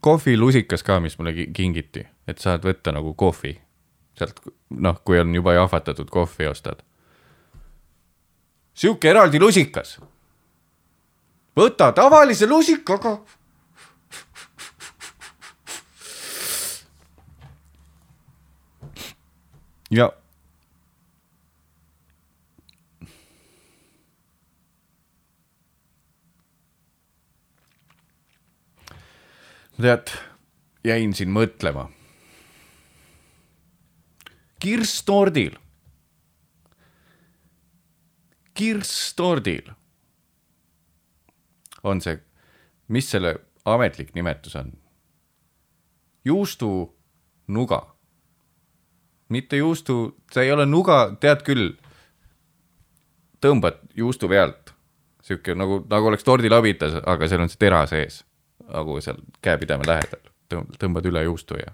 kohvilusikas ka, mis mulle ki- kingiti, et saad võtta nagu kohvi. sealt, noh, kui on juba jahvatatud kohvi ostad. sihuke eraldi lusikas võta tavalise lusikaga. ja. tead, jäin siin mõtlema. kirstordil, kirstordil on see, mis selle ametlik nimetus on? juustunuga. Mitte juustu, see ei ole nuga, tead küll. tõmbad juustu pealt, sihuke nagu, nagu oleks tordilabitas, aga seal on see tera sees, nagu seal käepideme lähedal, tõmbad üle juustu ja.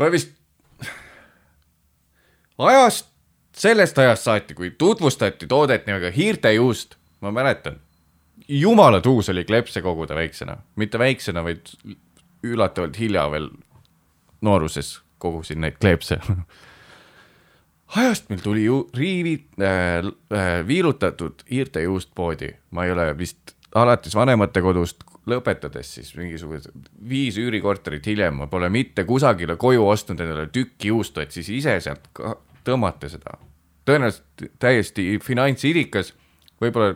ma vist ajast, sellest ajast saati, kui tutvustati toodet nimega hiirtejuust, ma mäletan, jumala tuus oli klepse koguda väiksena, mitte väiksena, vaid üllatavalt hilja veel nooruses kogusin neid kleepse. ajast meil tuli ju riivi äh,, äh, viilutatud hiirtejuust poodi, ma ei ole vist alates vanematekodust lõpetades siis mingisugused viis üürikorterit hiljem, ma pole mitte kusagile koju ostnud endale tükki juustu, et siis ise sealt tõmmata seda. tõenäoliselt täiesti finantsidikas, võib-olla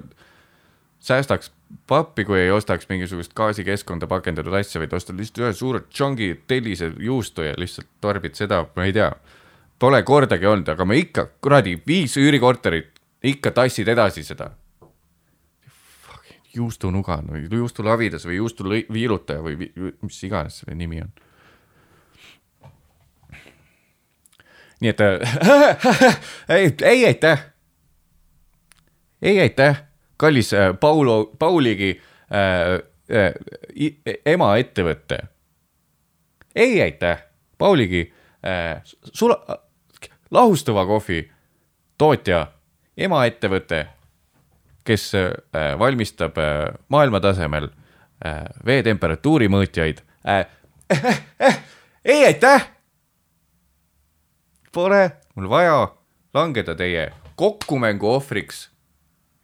säästaks pappi, kui ei ostaks mingisugust gaasikeskkonda pakendatud asja, vaid ostad lihtsalt ühe suure tšongi tellise juustu ja lihtsalt tarbid seda, ma ei tea. Pole kordagi olnud, aga ma ikka, kuradi viis üürikorterit, ikka tassid edasi seda juustunuga või juustulavidas või juustuviilutaja või vi- mis iganes selle nimi on. nii et äh, [laughs] ei, ei aitäh. ei aitäh, kallis äh, Paulo, Pauligi äh, äh, i- emaettevõte. ei aitäh, Pauligi äh, sula-, lahustuva kohvi tootja, emaettevõte kes äh, valmistab äh, maailmatasemel äh, veetemperatuuri mõõtjaid äh. [laughs] Äh, äh, ei aitäh! Pole mul vaja langeda teie kokkumängu ohvriks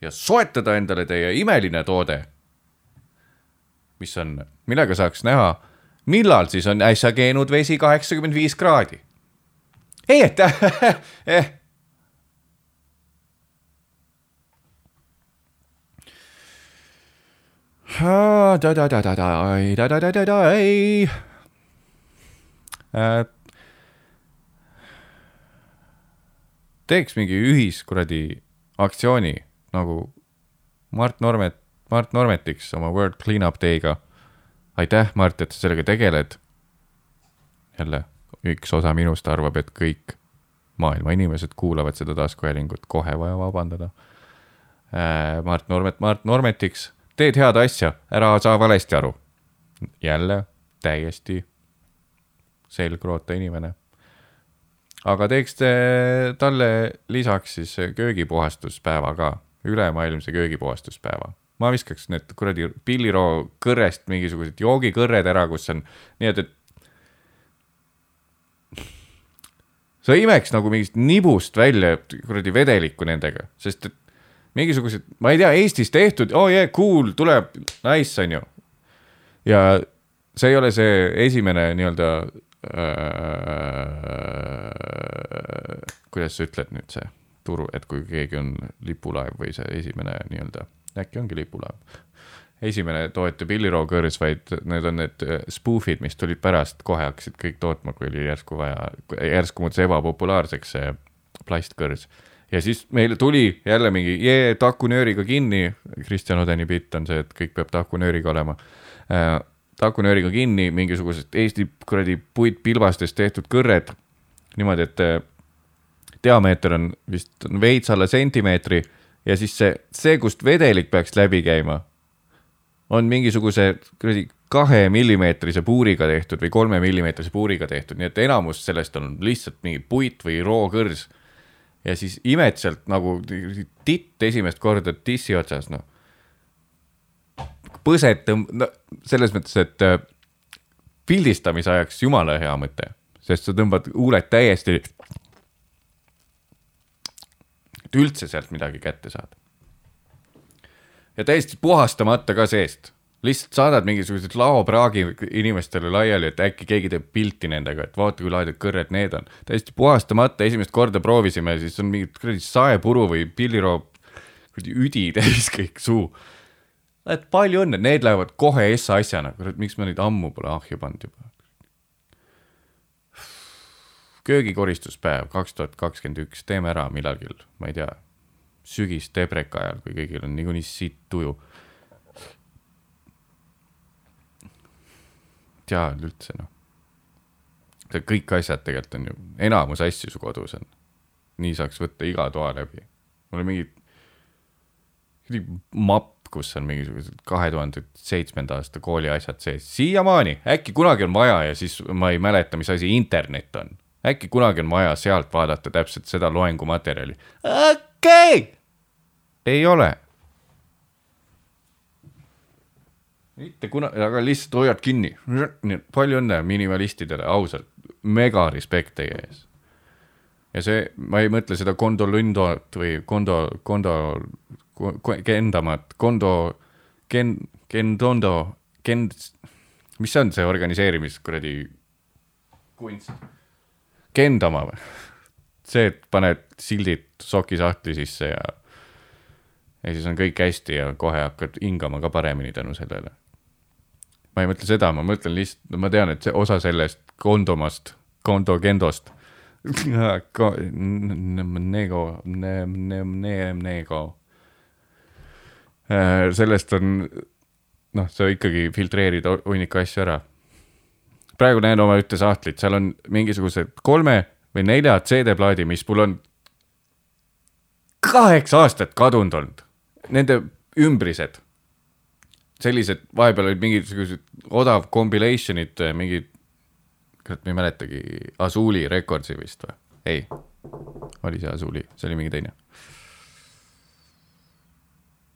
ja soetada endale teie imeline toode, mis on, millega saaks näha, millal siis on äsja keenud vesi kaheksakümmend viis kraadi. ei aitäh [laughs] eh.. teeks mingi ühis kuradi aktsiooni nagu Mart Normet, Mart Normetiks oma World Cleanup Day'ga. aitäh, Mart, et sa sellega tegeled. jälle üks osa minust arvab, et kõik maailma inimesed kuulavad seda taskuhäälingut, kohe vaja vabandada. Mart Normet, Mart Normetiks, teed head asja, ära saa valesti aru. jälle täiesti selgroota inimene. aga teeks te talle lisaks siis köögipuhastuspäeva ka, ülemaailmse köögipuhastuspäeva. ma viskaks need kuradi pilliroo kõrrest mingisugused joogikõrred ära, kus on nii, et, et sa imeks nagu mingist nibust välja kuradi vedelikku nendega, sest et mingisugused, ma ei tea, Eestis tehtud, oo oh yeah, cool, tuleb, nice on ju. ja see ei ole see esimene nii-öelda äh,, kuidas sa ütled nüüd see turu, et kui keegi on lipulaev või see esimene nii-öelda, äkki ongi lipulaev esimene tootja pilliroo kõrs, vaid need on need äh, spoof'id, mis tulid pärast, kohe hakkasid kõik tootma, kui oli järsku vaja, järsku muutus ebapopulaarseks see plastkõrs. ja siis meile tuli jälle mingi jee, takunööriga kinni, Kristjan Odeni bitt on see, et kõik peab takunööriga olema äh,. takunööriga kinni mingisugused Eesti kuradi puitpilbastest tehtud kõrred, niimoodi, et äh, diameeter on vist veits alla sentimeetri ja siis see, see, kust vedelik peaks läbi käima on mingisuguse kuradi kahe millimeetrise puuriga tehtud või kolme millimeetrise puuriga tehtud, nii et enamus sellest on lihtsalt mingi puit või rookõrs. ja siis imed sealt nagu titt esimest korda tissi otsas, noh. põset tõmb-, no selles mõttes, et äh, pildistamise ajaks jumala hea mõte, sest sa tõmbad huuled täiesti. Et üldse sealt midagi kätte saada ja täiesti puhastamata ka seest. lihtsalt saadad mingisugused laopraagi inimestele laiali, et äkki keegi teeb pilti nendega, et vaata, kui lahedad kõrred need on. täiesti puhastamata, esimest korda proovisime, siis on mingid kuradi saepuru või pilliroo kuradi üdi [laughs] täis kõik suu. et palju õnne, need lähevad kohe S asjana, kurat, miks ma neid ammu pole ahju pannud juba köögikoristuspäev kaks tuhat kakskümmend üks, teeme ära millalgi, ma ei tea sügisdebreka ajal, kui kõigil on niikuinii sitt tuju. tea üldse noh. kõik asjad tegelikult on ju, enamus asju su kodus on. nii saaks võtta iga toa läbi. mul on mingi, mingi mapp, kus on mingisugused kahe tuhande seitsmenda aasta kooli asjad sees, siiamaani, äkki kunagi on vaja ja siis ma ei mäleta, mis asi internet on äkki kunagi on vaja sealt vaadata täpselt seda loengumaterjali. okei okay., ei ole. mitte kuna, aga lihtsalt hoiad kinni. palju õnne minimalistidele, ausalt, mega respekt teie ees. ja see, ma ei mõtle seda Kondo Lundot või Kondo, Kondo, Kendamat, Kondo, Ken, Kendondo, Ken, mis see on see organiseerimiskuradi kunst? Kendama või? see, et paned sildid sokisahtli sisse ja ja siis on kõik hästi ja kohe hakkad hingama ka paremini tänu sellele. ma ei mõtle seda, ma mõtlen lihtsalt, ma tean, et see osa sellest kondomast, kondo kendost [laughs] Nego, Nego. Äh, sellest on, noh, sa ikkagi filtreerid hunniku asju ära. Praegu näen oma ühte sahtlit, seal on mingisugused kolme või nelja CD-plaadi, mis mul on kaheksa aastat kadunud olnud nende ümbrised, sellised, vahepeal olid mingisugused odav compilation'id, mingid, kurat, ma ei mäletagi, Azuli Recordsi vist või? ei, oli see Azuli, see oli mingi teine.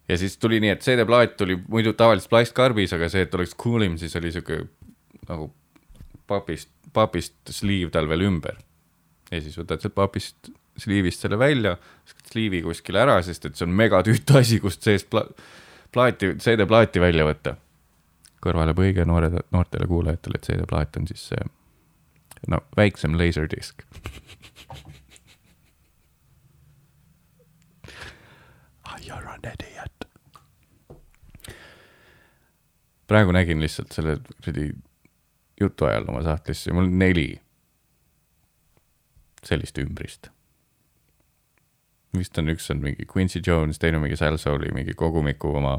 ja siis tuli nii, et CD-plaat tuli muidu tavaliselt plastkarbis, aga see, et oleks cool im, siis oli sihuke nagu papist, papist sleeve tal veel ümber. ja siis võtad sealt papist sliivist selle välja, sliivi kuskile ära, sest et see on megatüütu asi, kust seest pla plaati, CD-plaati välja võtta. kõrvalepõige noored, noortele kuulajatele, et CD-plaat on siis see, no väiksem laserdisk You are an idiot. praegu nägin lihtsalt selle kuradi jutu ajal oma sahtlisse, mul on neli sellist ümbrist vist on üks on mingi Quincy Jones, teine mingi Sal Soul'i mingi kogumiku oma.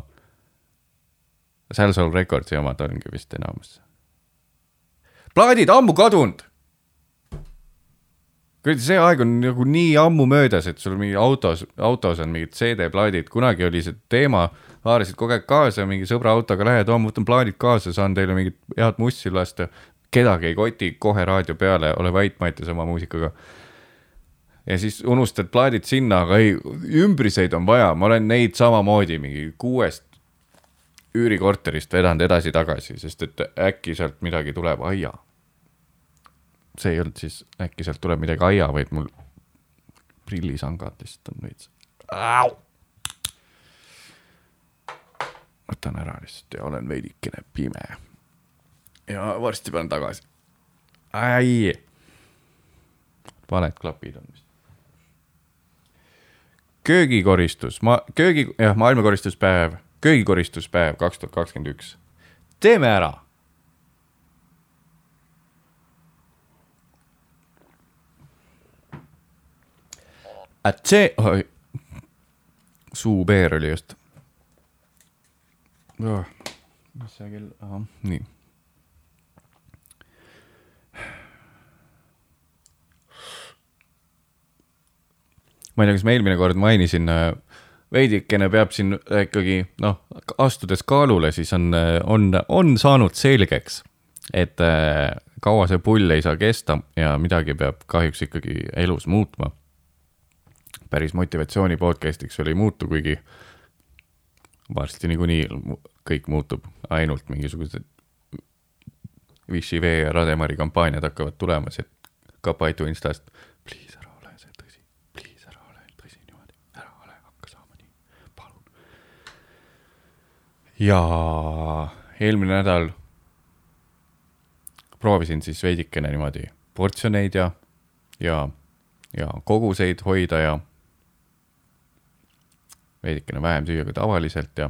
Sal Soul Recordsi omad ongi vist enamus. plaadid ammu kadunud. kuradi, see aeg on nagu nii ammu möödas, et sul mingi autos, autos on mingid CD-plaadid, kunagi oli see teema, haarasid kogu aeg kaasa, mingi sõbra autoga lähed, oo, ma võtan plaadid kaasa, saan teile mingit head mussi lasta. kedagi ei koti, kohe raadio peale, ole vait, Mattias oma muusikaga ja siis unustad plaadid sinna, aga ei, ümbriseid on vaja, ma olen neid samamoodi mingi kuuest üürikorterist vedanud edasi-tagasi, sest et äkki sealt midagi tuleb, aia. see ei olnud siis, äkki sealt tuleb midagi aia, vaid mul prillisangad lihtsalt on veits. Võtan ära lihtsalt ja olen veidikene pime. ja varsti panen tagasi. ai. valed klapid on vist. köögikoristus, ma, köögi, jah, maailmakoristuspäev, köögikoristuspäev kaks tuhat kakskümmend üks. teeme ära. et see, suupeer oli just. Mis see kell, ahah, nii. ma ei tea, kas ma eelmine kord mainisin, veidikene peab siin ikkagi noh, astudes kaalule, siis on, on, on saanud selgeks, et äh, kaua see pull ei saa kesta ja midagi peab kahjuks ikkagi elus muutma. päris motivatsiooni podcast'iks veel ei muutu, kuigi varsti niikuinii kõik muutub, ainult mingisugused Vichy vee ja Rademari kampaaniad hakkavad tulema, see Kapaitu instast. Please ära ole see tõsi, please ära ole tõsi niimoodi, ära ole, hakka saama nii, palun. ja eelmine nädal proovisin siis veidikene niimoodi portsjoneid ja, ja, ja koguseid hoida ja veidikene vähem süüa kui tavaliselt ja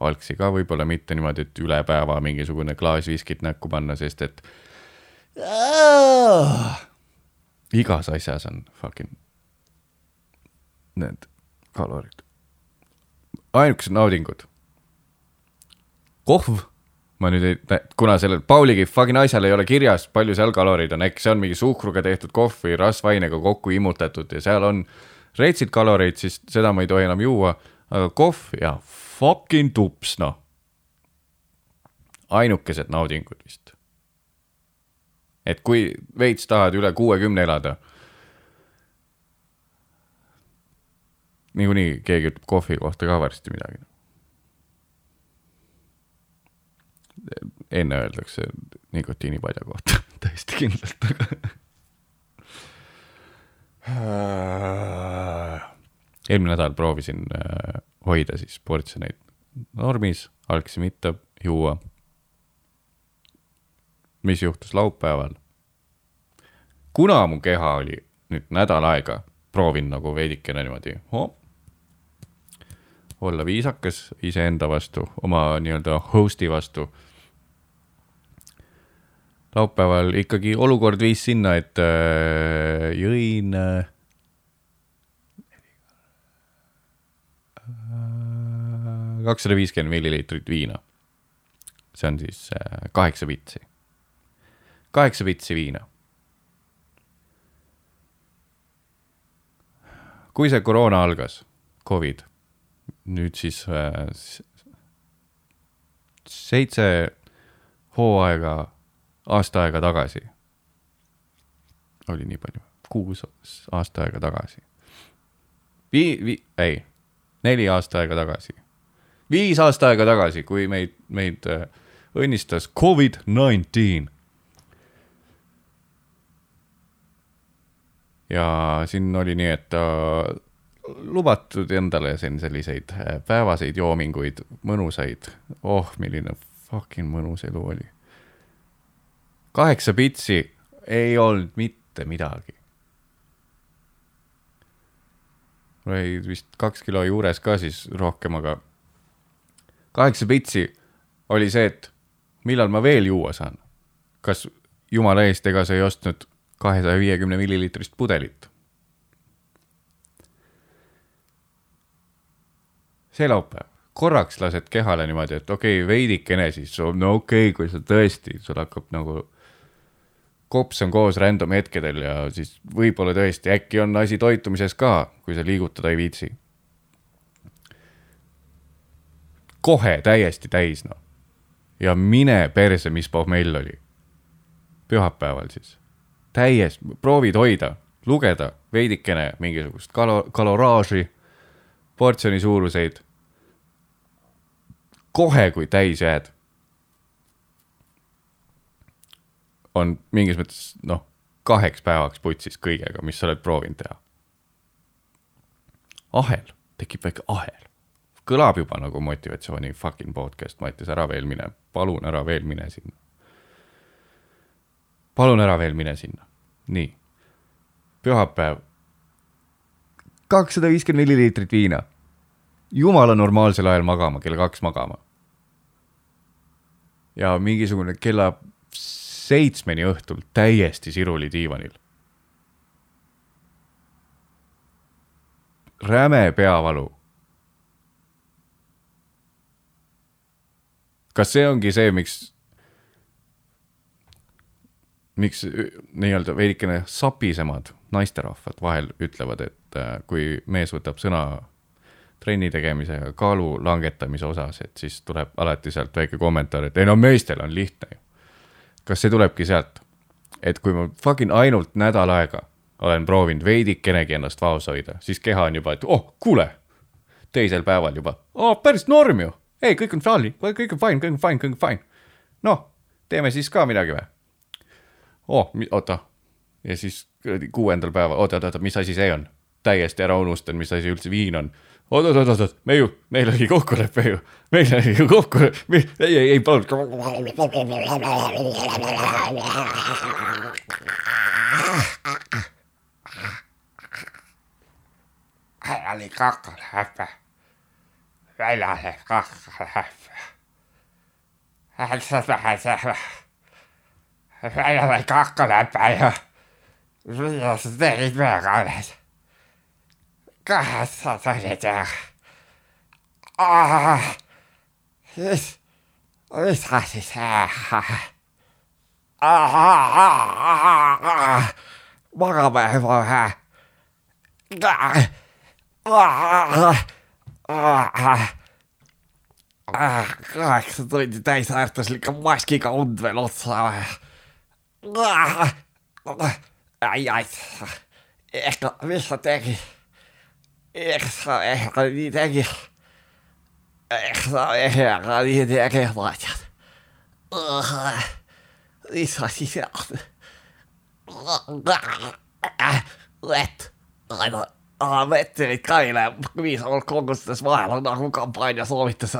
algsi ka võib-olla mitte niimoodi, et üle päeva mingisugune klaas viskit näkku panna, sest et igas asjas on fucking need kalorid. ainukesed naudingud. kohv, ma nüüd ei, kuna sellel Pauligi fucking asjal ei ole kirjas, palju seal kaloreid on, äkki see on mingi suhkruga tehtud kohv või rasvainega kokku imutatud ja seal on retsid kaloreid, siis seda ma ei tohi enam juua, aga kohv ja fucking tups, noh. ainukesed naudingud vist. et kui veits tahad üle kuuekümne elada, niikuinii keegi ütleb kohvi kohta ka varsti midagi. enne öeldakse nikotiinipadja kohta [laughs] täiesti kindlalt, [laughs] aga eelmine nädal proovisin äh, hoida siis portsjoneid normis, algsi mitte juua. mis juhtus laupäeval? kuna mu keha oli nüüd nädal aega, proovin nagu veidikene niimoodi oh, olla viisakas iseenda vastu, oma nii-öelda host'i vastu. Laupäeval ikkagi olukord viis sinna, et äh, jõin äh, kakssada viiskümmend milliliitrit viina. see on siis äh, kaheksa pitsi, kaheksa pitsi viina. kui see koroona algas, Covid, nüüd siis äh, seitse hooaega, aasta aega tagasi. oli nii palju, kuus aasta aega tagasi. Vii-, vi-, ei, neli aasta aega tagasi. viis aasta aega tagasi, kui meid, meid äh, õnnistas Covid-19. ja siin oli nii, et äh, lubatud endale siin selliseid äh, päevaseid joominguid, mõnusaid, oh, milline fucking mõnus elu oli. Kaheksa pitsi ei olnud mitte midagi. mul oli vist kaks kilo juures ka siis rohkem, aga kaheksa pitsi oli see, et millal ma veel juua saan. kas jumala eest, ega sa ei ostnud kahesaja viiekümne milliliitrist pudelit? see laupäev, korraks lased kehale niimoodi, et okei okay,, veidikene siis, no okei okay,, kui sa tõesti, sul hakkab nagu kops on koos random hetkedel ja siis võib-olla tõesti äkki on asi toitumises ka, kui sa liigutada ei viitsi. kohe täiesti täis noh ja mine perse, mis pohmell oli. pühapäeval siis, täiesti, proovid hoida lugeda veidikene mingisugust kalo-, kaloraaži, portsjoni suuruseid. kohe, kui täis jääd, on mingis mõttes noh, kaheks päevaks putsis kõigega, mis sa oled proovinud teha. ahel, tekib väike ahel. kõlab juba nagu motivatsiooni fucking podcast, Mattias, ära veel mine, palun ära veel mine sinna. palun ära veel mine sinna, nii. pühapäev. kakssada viiskümmend milliliitrit viina. jumala normaalsel ajal magama, kell kaks magama. ja mingisugune kella seitsmeni õhtul täiesti siruli diivanil. räme peavalu. kas see ongi see, miks, miks ü- nii-öelda veidikene sapisemad naisterahvad vahel ütlevad, et äh, kui mees võtab sõna trenni tegemise ja kaalu langetamise osas, et siis tuleb alati sealt väike kommentaar, et ei no meestel on lihtne ju. Kas see tulebki sealt, et kui ma fucking ainult nädal aega olen proovinud veidikenegi ennast vaos hoida, siis keha on juba, et oh, kuule, teisel päeval juba oh,, päris norm ju, ei, kõik on fine, kõik on fine, kõik on fine, kõik on fine. noh, teeme siis ka midagi või? oh, oota, ja siis kuuendal päeval, oota, oota, oota, mis asi see on? täiesti ära unustan, mis asi üldse viin on. oot, oot, oot, oot, me ju, meil oli kokkulepe ju, meil oli ju kokkulepe, ei, ei, ei palun. oli kakkaläppä. Venäjä kakkaläppä. Hän sanoi se Venäjä kakkaläppä ja mitä sä teit meidän kanssa? Kahdessa todeta. Ah, siis, mitä siis ah, ah, ah, ah, ah, Makaamme ei voi hän. Ah, ah, ah, ah, Kahdeksan tunti täisväärtuslikku maskiga und veel otsa. Ah, ai, ai. Ehkä, missä teki? Ehkä sa ehkä niin Extra ehkä niitäkin. Extra ehkä niitäkin laitan. Lisä sisään. Let. Aivan. Ah, vettelit kainaa. Viisi on kokoisessa maailman nahun kampanja sovitte se.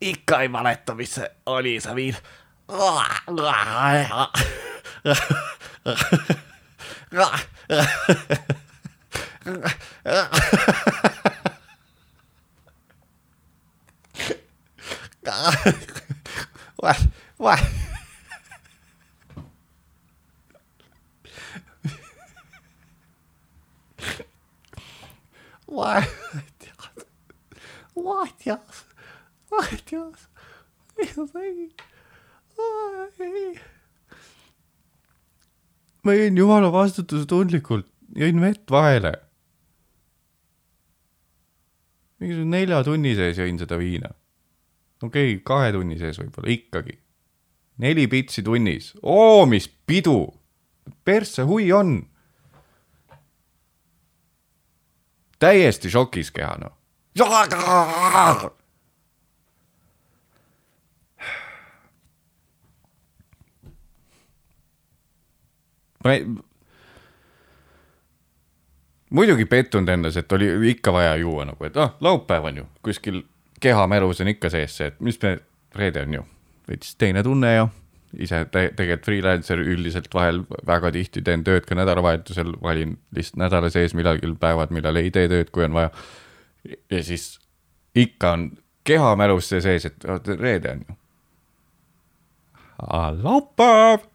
Ikka ei valetta, missä oli se viin. Ah, [laughs] What? What? Vaihtias. Vaihtias. Mitä tegi? Ai. ma jõin jumala vastutustundlikult, jõin vett vahele. mingisugune nelja tunni sees jõin seda viina. okei okay,, kahe tunni sees võib-olla ikkagi. neli pitsi tunnis, oo mis pidu. persse hui on. täiesti šokis keha noh. ma ei, muidugi pettunud endas, et oli ikka vaja juua nagu, et ah, laupäev on ju, kuskil kehamälus on ikka sees see, et mis me, reede on ju, veits teine tunne ja ise te tegelikult freelancer üldiselt vahel väga tihti teen tööd ka nädalavahetusel, valin lihtsalt nädala sees millalgi päevad, millal ei tee tööd, kui on vaja. ja siis ikka on kehamälus see sees, et reede on ju. laupäev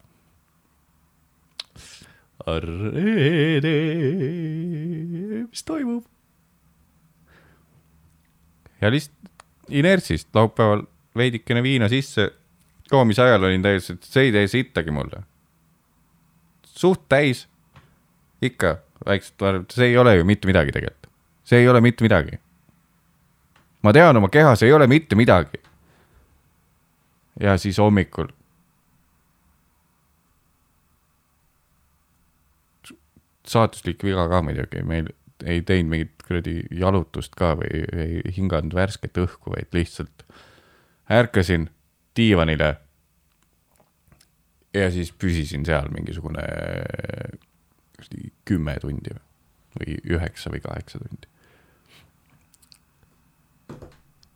reede, mis toimub? ja lihtsalt inertsist laupäeval veidikene viina sisse, joomise ajal olin täiesti, et see ei tee sittagi mulle. suht täis, ikka väikselt, see ei ole ju mitte midagi tegelikult, see ei ole mitte midagi. ma tean oma kehas ei ole mitte midagi. ja siis hommikul saatuslik viga ka muidugi, meil ei teinud mingit kuradi jalutust ka või ei hinganud värsket õhku, vaid lihtsalt ärkasin diivanile ja siis püsisin seal mingisugune kümme tundi või üheksa või kaheksa tundi.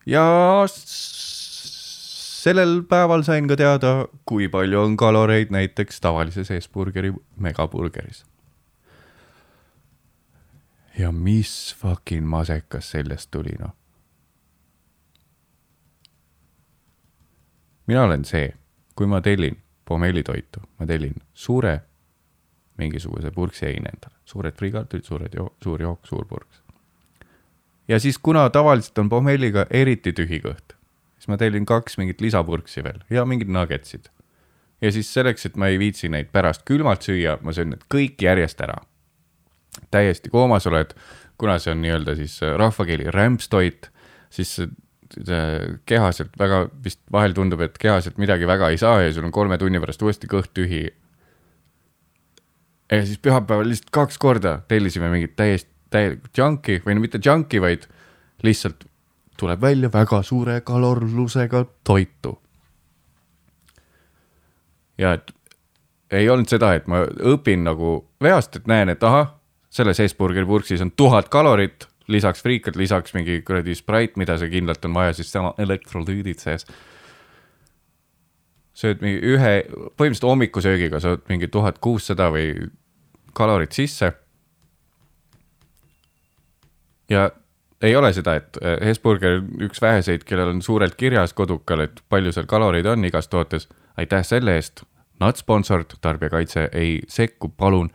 ja sellel päeval sain ka teada, kui palju on kaloreid näiteks tavalises Hesburgeri megaburgeris. Ja mis fucking masekas sellest tuli, noh. mina olen see, kui ma tellin pommellitoitu, ma tellin suure mingisuguse purksi heine endale, suured friikartulid, suured jo-, suur jook, suur purks. ja siis, kuna tavaliselt on pommelliga eriti tühi kõht, siis ma tellin kaks mingit lisapurksi veel ja mingid nuggetsid. ja siis selleks, et ma ei viitsi neid pärast külmalt süüa, ma söön need kõik järjest ära. Täiesti koomas oled, kuna see on nii-öelda siis äh, rahvakeeli rämpstoit, siis see kehaselt väga vist vahel tundub, et kehaselt midagi väga ei saa ja sul on kolme tunni pärast uuesti kõht tühi. ja siis pühapäeval lihtsalt kaks korda tellisime mingit täiesti, täielikku junk'i või no mitte junk'i, vaid lihtsalt tuleb välja väga suure kalorlusega toitu. ja et ei olnud seda, et ma õpin nagu veast, et näen, et ahah, selles Hesburgeri purksis on tuhat kalorit, lisaks friikad, lisaks mingi kuradi Sprite, mida see kindlalt on vaja, siis sama elektrolüüdid sees. sööd mingi ühe, põhimõtteliselt hommikusöögiga saad mingi tuhat kuussada või kalorit sisse. ja ei ole seda, et äh, Hesburger on üks väheseid, kellel on suurelt kirjas kodukal, et palju seal kaloreid on igas tootes. aitäh selle eest, not sponsored, tarbijakaitse ei sekku, palun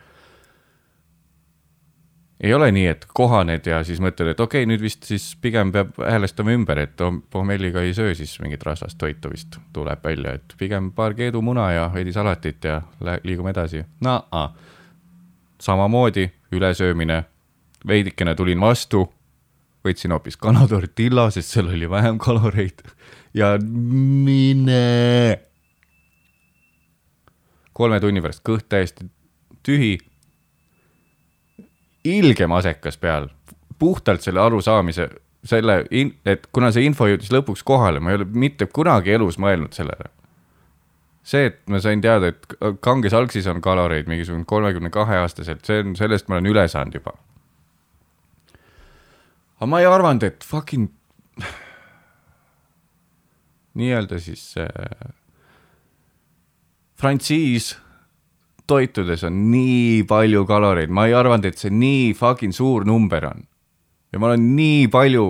ei ole nii, et kohaned ja siis mõtled, et okei okay,, nüüd vist siis pigem peab häälestama ümber, et om- pommelliga ei söö siis mingit rasvast toitu vist tuleb välja, et pigem paar keedumuna ja veidi salatit ja liigume edasi. naa, samamoodi ülesöömine, veidikene tulin vastu, võtsin hoopis kanatortilla, sest seal oli vähem kaloreid ja mine. kolme tunni pärast kõht täiesti tühi ilge masekas peal, puhtalt selle arusaamise, selle, et kuna see info jõudis lõpuks kohale, ma ei ole mitte kunagi elus mõelnud sellele. see, et ma sain teada, et kanges algsis on kaloreid mingisugune kolmekümne kahe aastaselt, see on, sellest ma olen üle saanud juba. aga ma ei arvanud, et fucking nii-öelda siis äh, frantsiis toitudes on nii palju kaloreid, ma ei arvanud, et see nii fucking suur number on. ja ma olen nii palju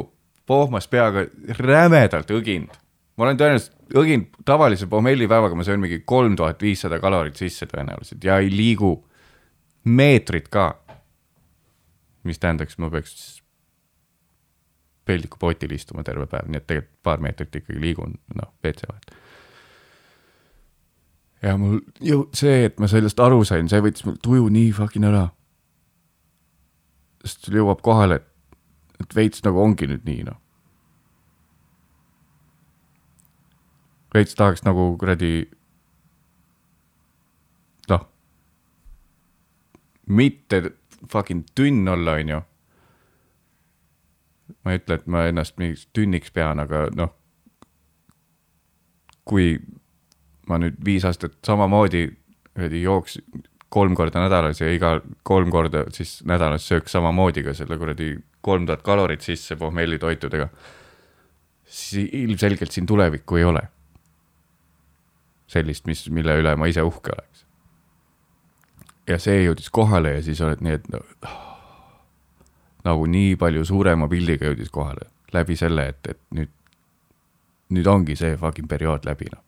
pohmas peaga rämedalt õginud. ma olen tõenäoliselt õginud tavalise pommellipäevaga, ma söön mingi kolm tuhat viissada kalorit sisse tõenäoliselt ja ei liigu meetrit ka. mis tähendaks, ma peaks peldikupotil istuma terve päev, nii et tegelikult paar meetrit ikkagi liigun, noh, WC vahel ja mul ju see, et ma sellest aru sain, see võttis mul tuju nii fucking ära. sest sul jõuab kohale, et, et veits nagu ongi nüüd nii noh. veits tahaks nagu kuradi noh, mitte fucking tünn olla, onju. ma ei ütle, et ma ennast mingiks tünniks pean, aga noh, kui ma nüüd viis aastat samamoodi kuradi jooks kolm korda nädalas ja iga kolm korda siis nädalas sööks samamoodi ka selle kuradi kolm tuhat kalorit sisse pohmellitoitudega, siis ilmselgelt siin tulevikku ei ole. sellist, mis, mille üle ma ise uhke oleks. ja see jõudis kohale ja siis oled nii, et no, nagu nii palju suurema pildiga jõudis kohale läbi selle, et, et nüüd, nüüd ongi see fucking periood läbi noh.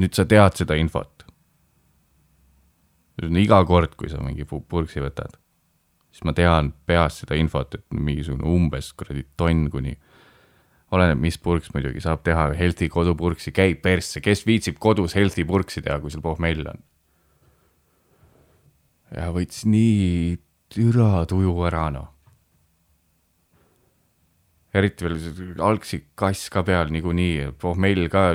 Nüüd sa tead seda infot. iga kord, kui sa mingi pu- purksi võtad, siis ma tean peast seda infot, et mingisugune umbes kuradi tonn kuni, oleneb, mis purks muidugi, saab teha healthy kodupurksi, käib persse, kes viitsib kodus healthy purksi teha, kui sul pohmell on. ja võttis nii türa tuju ära noh. eriti veel see algsik kass ka peal niikuinii, pohmell ka,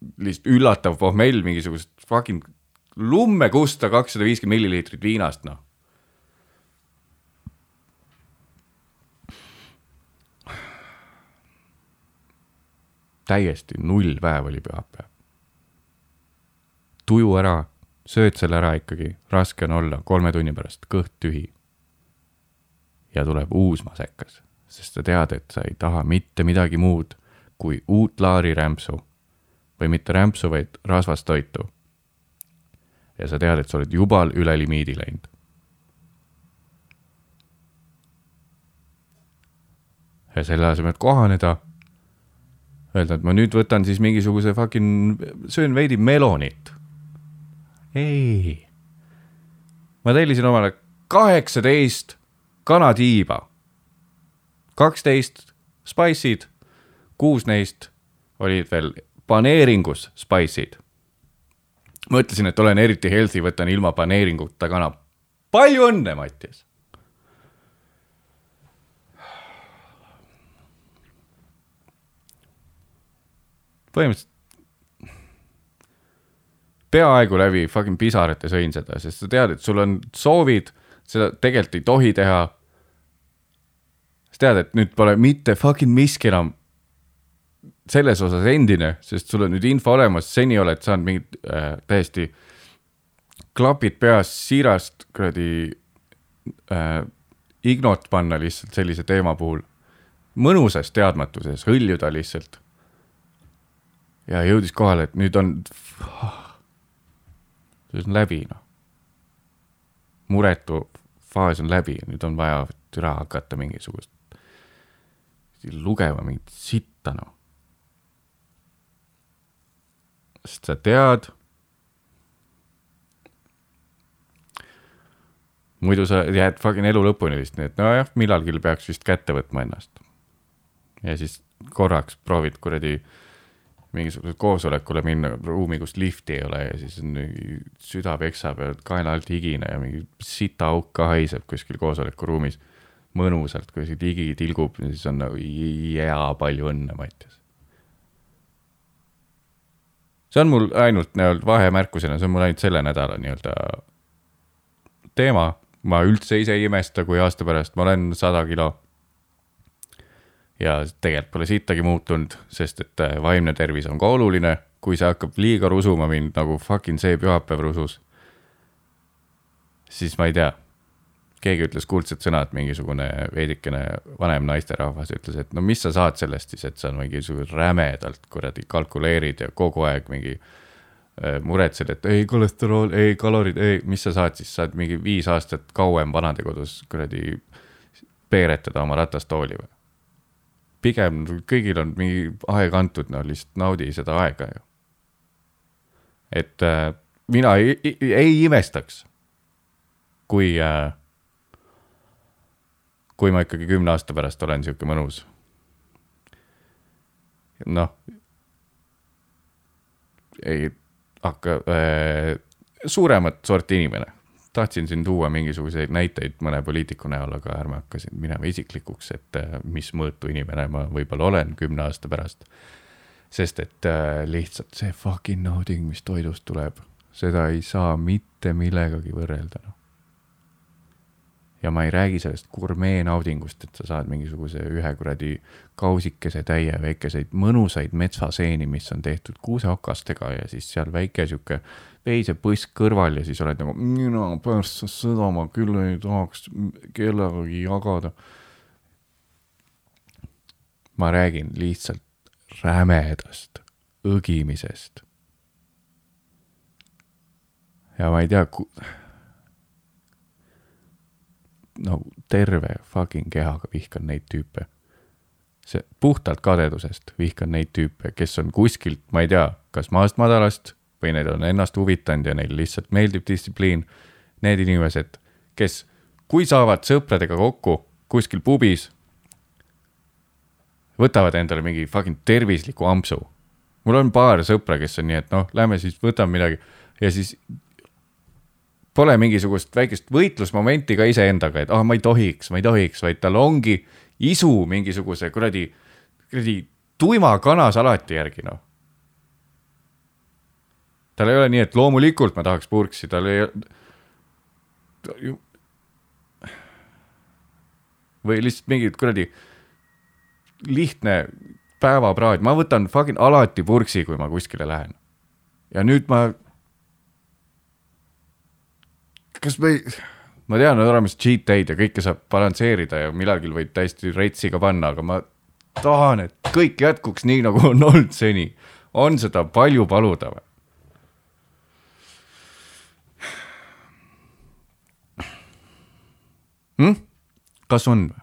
lihtsalt üllatav pohmell mingisugusest fucking lumme kusta kakssada viiskümmend milliliitrit viinast noh. täiesti null päev oli pühapäev. tuju ära, sööd selle ära ikkagi, raske on olla kolme tunni pärast kõht tühi. ja tuleb uus masekas, sest sa tead, et sa ei taha mitte midagi muud kui uut laari rämpsu või mitte rämpsu, vaid rasvast toitu. ja sa tead, et sa oled jubal üle limiidi läinud. ja selle asemel, et kohaneda, öelda, et ma nüüd võtan siis mingisuguse fucking, söön veidi melonit. ei, ma tellisin omale kaheksateist kanatiiba, kaksteist spice'id, kuus neist olid veel paneeringus spice'id. mõtlesin, et olen eriti healthy, võtan ilma paneeringuta kana. palju õnne, Mattias. põhimõtteliselt peaaegu läbi fucking pisarate sõin seda, sest sa tead, et sul on soovid, seda tegelikult ei tohi teha. sa tead, et nüüd pole mitte fucking miski enam selles osas endine, sest sul on nüüd info olemas, seni oled saanud mingit äh, täiesti klapid peas siirast kuradi äh, ignot panna lihtsalt sellise teema puhul. mõnusas teadmatuses hõljuda lihtsalt. ja jõudis kohale, et nüüd on, see on läbi noh. muretu faas on läbi, nüüd on vaja türa hakata mingisugust lugema mingit sitta noh. Sest sa tead. muidu sa jääd fucking elu lõpuni vist nii, et nojah, millalgi peaks vist kätte võtma ennast. ja siis korraks proovid kuradi mingisugusele koosolekule minna ruumi, kus lifti ei ole ja siis on süda peksab ja kaela alt higine ja mingi sitaauk ka haiseb kuskil koosolekuruumis. mõnusalt kuskil higi tilgub ja siis on nagu jää palju õnne, Mattias. See on mul ainult nii-öelda vahemärkusena, see on mul ainult selle nädala nii-öelda teema. ma üldse ise ei imesta, kui aasta pärast ma olen sada kilo. ja tegelikult pole sittagi muutunud, sest et äh, vaimne tervis on ka oluline, kui see hakkab liiga rusuma mind nagu fucking see pühapäev rusus. siis ma ei tea, keegi ütles kuldsed sõnad, mingisugune veidikene vanem naisterahvas ütles, et no mis sa saad sellest siis, et sa mingisugune rämedalt kuradi kalkuleerid ja kogu aeg mingi äh, muretsed, et ei kolesterool, ei kalorid, ei, mis sa saad siis, saad mingi viis aastat kauem vanadekodus kuradi peeretada oma ratastooli või? pigem kõigil on mingi aeg antud, no lihtsalt naudi seda aega ju. et äh, mina ei, ei, ei imestaks, kui äh,, kui ma ikkagi kümne aasta pärast olen sihuke mõnus. noh, ei hakka äh,, suuremat sorti inimene. tahtsin siin tuua mingisuguseid näiteid mõne poliitiku näol, aga ärme hakka siin minema isiklikuks, et äh, mis mõõtu inimene ma võib-olla olen kümne aasta pärast. sest et äh, lihtsalt see fucking nauding, mis toidust tuleb, seda ei saa mitte millegagi võrrelda, noh. Ja ma ei räägi sellest gurmee naudingust, et sa saad mingisuguse ühe kuradi kausikese täie väikeseid mõnusaid metsaseeni, mis on tehtud kuuseokastega ja siis seal väike sihuke veisepõsk kõrval ja siis oled nagu mina persse, seda ma küll ei tahaks kellegagi jagada. ma räägin lihtsalt rämedast õgimisest. ja ma ei tea, nagu terve fucking kehaga vihkan neid tüüpe. see puhtalt kadedusest vihkan neid tüüpe, kes on kuskilt, ma ei tea, kas maast madalast või neil on ennast huvitanud ja neil lihtsalt meeldib distsipliin. Need inimesed, kes, kui saavad sõpradega kokku kuskil pubis, võtavad endale mingi fucking tervisliku ampsu. mul on paar sõpra, kes on nii, et noh, lähme siis võtame midagi ja siis pole mingisugust väikest võitlusmomenti ka iseendaga, et ah oh,, ma ei tohiks, ma ei tohiks, vaid tal ongi isu mingisuguse kuradi, kuradi tuima kanasalati järgi, noh. tal ei ole nii, et loomulikult ma tahaks purksi, tal ei või lihtsalt mingi kuradi lihtne päevapraad, ma võtan fucking alati purksi, kui ma kuskile lähen. ja nüüd ma. Kas me ei, ma tean, on olemas cheat day'd ja kõike saab balansseerida ja millalgi võib täiesti retsiga panna, aga ma tahan, et kõik jätkuks nii, nagu on olnud seni. on seda palju paluda või? hm? kas on või?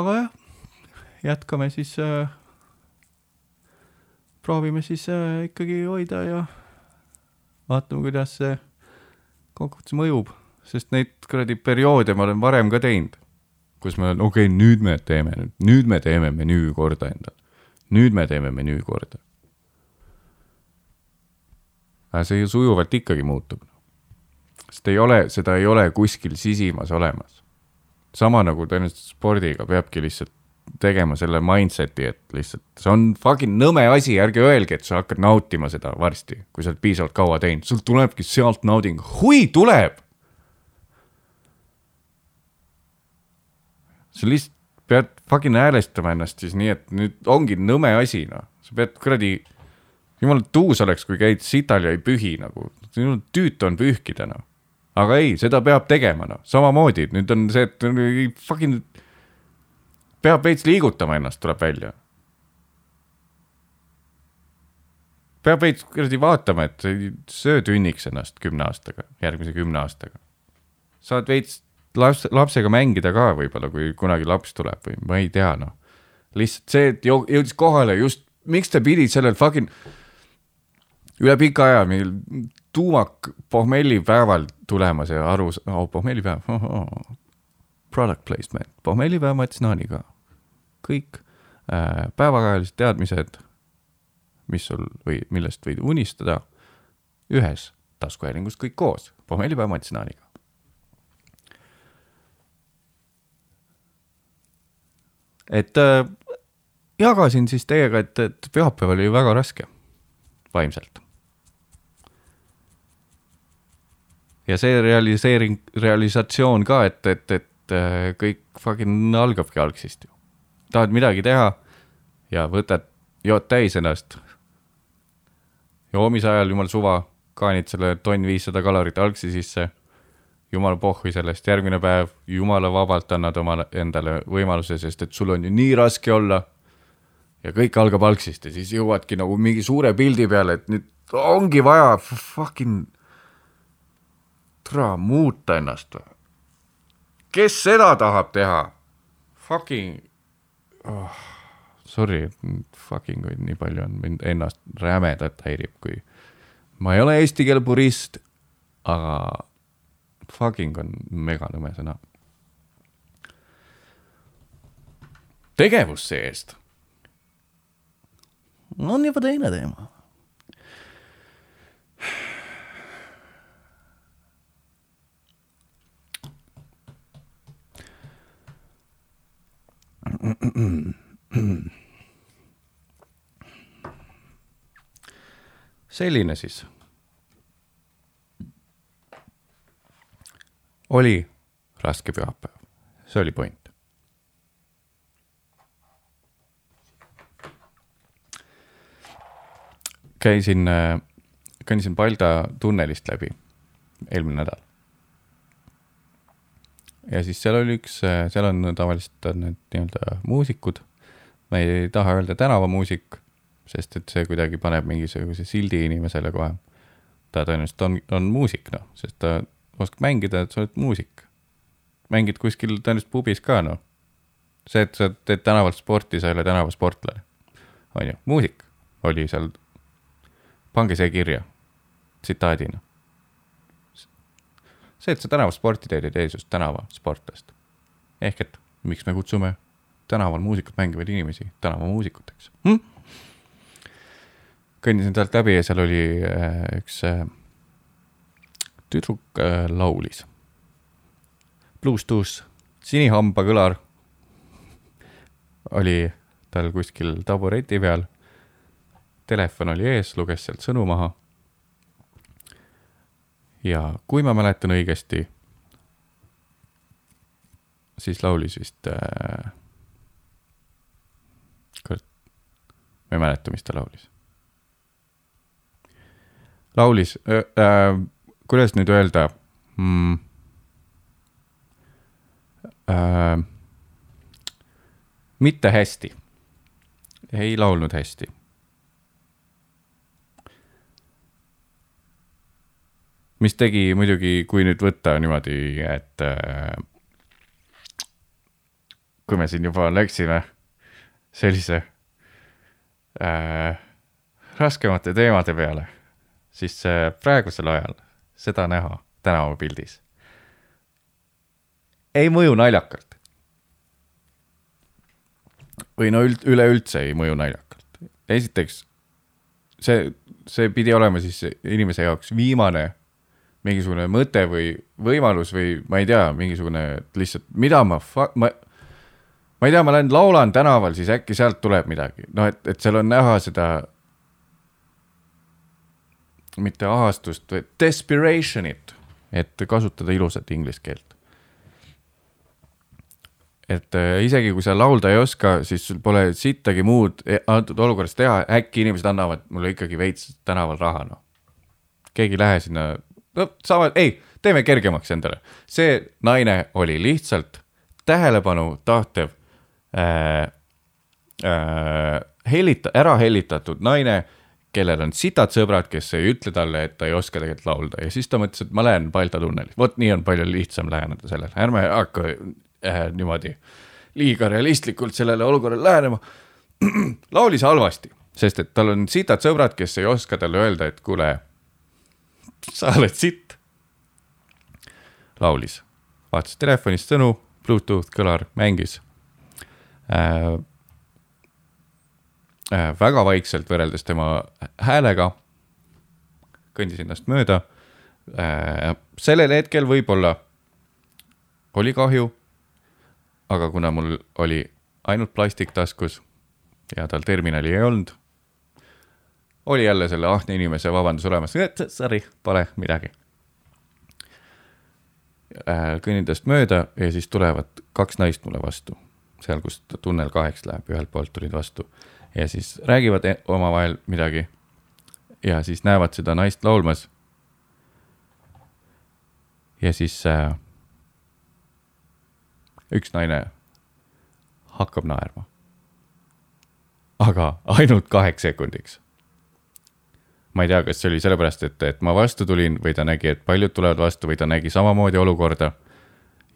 aga jah, jätkame siis äh,. Proovime siis äh, ikkagi hoida ja vaatame, kuidas see kokkuvõttes mõjub, sest neid kuradi perioode ma olen varem ka teinud, kus me, okei okay,, nüüd me teeme, nüüd me teeme menüü korda endale. nüüd me teeme menüü korda. aga see ju sujuvalt ikkagi muutub. sest ei ole, seda ei ole kuskil sisimas olemas sama nagu tõenäoliselt spordiga peabki lihtsalt tegema selle mindset'i, et lihtsalt see on fucking nõme asi, ärge öelge, et sa hakkad nautima seda varsti, kui sa oled piisavalt kaua teinud, sul tulebki sealt nauding, hui tuleb. sa lihtsalt pead fucking häälestama ennast siis nii, et nüüd ongi nõme asi, noh, sa pead kuradi, jumala tuus oleks, kui käid sital ja ei pühi nagu, tüütu on pühkida, noh. Aga ei, seda peab tegema, noh, samamoodi, nüüd on see, et fucking peab veits liigutama ennast, tuleb välja. peab veits kuradi vaatama, et söö tünniks ennast kümne aastaga, järgmise kümne aastaga. saad veits laps, lapsega mängida ka võib-olla, kui kunagi laps tuleb või ma ei tea, noh. lihtsalt see, et jõudis kohale just, miks ta pidi sellel fucking üle pika aja, meil tuumak pohmellipäeval tulema see aru oh,, pohmellipäev oh,, oh. product placement, pohmellipäev ma ütlesin Aniga. Kõik äh, päevakajalised teadmised, mis sul või millest võid unistada, ühes taskuhäälingus kõik koos, pohmellipäev ma ütlesin Aniga. et äh, jagasin siis teiega, et, et pühapäev oli väga raske vaimselt ja see realiseering, realisatsioon ka, et, et, et äh, kõik fucking algabki algsist ju. Tahad midagi teha ja võtad, jood täis ennast. joomise ajal jumal suva, kaanid selle tonn viissada kalorit algsi sisse. jumala pohhui sellest, järgmine päev jumala vabalt annad omale endale võimaluse, sest et sul on ju nii raske olla. ja kõik algab algsist ja siis jõuadki nagu mingi suure pildi peale, et nüüd ongi vaja fucking türa muuta ennast või? kes seda tahab teha? Fucking oh,, sorry, fucking kui nii palju on mind ennast rämedalt häirib, kui ma ei ole eesti keele purist, aga fucking on meganõme sõna. tegevus see-eest on juba teine teema selline siis. oli raske pühapäev, see oli point. käisin, kõndisin Palda tunnelist läbi eelmine nädal ja siis seal oli üks, seal on tavaliselt on need nii-öelda muusikud. ma ei taha öelda tänavamuusik, sest et see kuidagi paneb mingisuguse sildi inimesele kohe. ta tõenäoliselt on, on muusik, noh, sest ta oskab mängida, et sa oled muusik. mängid kuskil tõenäoliselt pubis ka, noh. see, et sa teed tänaval sporti, sa ei ole tänavasportlane. on ju, muusik oli seal. pange see kirja, tsitaadina see, et sa tänavasporti teed, ei tee sinust tänavasportlast. ehk et miks me kutsume tänaval muusikat mängivaid inimesi tänavamuusikuteks hm?? kõndisin sealt läbi ja seal oli äh, üks äh, tüdruk äh, laulis. Tuus, sinihambakõlar oli tal kuskil tabureti peal. Telefon oli ees, luges sealt sõnu maha. Ja kui ma mäletan õigesti, siis laulis vist äh,. ma ei mäleta, mis ta laulis. laulis äh,, kuidas nüüd öelda mm,. Äh, mitte hästi, ei laulnud hästi. Mis tegi muidugi, kui nüüd võtta niimoodi, et äh, kui me siin juba läksime sellise äh, raskemate teemade peale, siis äh, praegusel ajal seda näha tänavapildis ei mõju naljakalt. või no üld, üleüldse ei mõju naljakalt. esiteks see, see pidi olema siis inimese jaoks viimane mingisugune mõte või võimalus või ma ei tea, mingisugune lihtsalt, mida ma, ma, ma ei tea, ma lähen laulan tänaval, siis äkki sealt tuleb midagi, noh, et, et seal on näha seda mitte ahastust, vaid desperation'it, et kasutada ilusat inglise keelt. et äh, isegi kui sa laulda ei oska, siis sul pole sittagi muud e- antud olukorras teha, äkki inimesed annavad mulle ikkagi veits tänaval raha, noh. keegi ei lähe sinna, no saavad, ei, teeme kergemaks endale. see naine oli lihtsalt tähelepanu tahtev äh, äh, hellita-, ära hellitatud naine, kellel on sitad sõbrad, kes ei ütle talle, et ta ei oska tegelikult laulda ja siis ta mõtles, et ma lähen Balta tunneli, vot nii on palju lihtsam läheneda sellele, ärme hakka äh, niimoodi liiga realistlikult sellele olukorrale lähenema. [clears throat] laulis halvasti, sest et tal on sitad sõbrad, kes ei oska talle öelda, et kuule, sa oled sitt. laulis, vaatas telefonist sõnu, Bluetooth kõlar mängis äh,. Äh, väga vaikselt võrreldes tema häälega. kõndis ennast mööda äh,. sellel hetkel võib-olla oli kahju. aga kuna mul oli ainult plastik taskus ja tal terminali ei olnud, oli jälle selle ahne inimese vabandus olemas, sorry, pole midagi. kõnnin tast mööda ja siis tulevad kaks naist mulle vastu, seal, kus tunnel kaheks läheb, ühelt poolt tulid vastu ja siis räägivad e- omavahel midagi. ja siis näevad seda naist laulmas. ja siis äh, üks naine hakkab naerma. aga ainult kaheks sekundiks ma ei tea, kas see oli sellepärast, et, et ma vastu tulin või ta nägi, et paljud tulevad vastu või ta nägi samamoodi olukorda.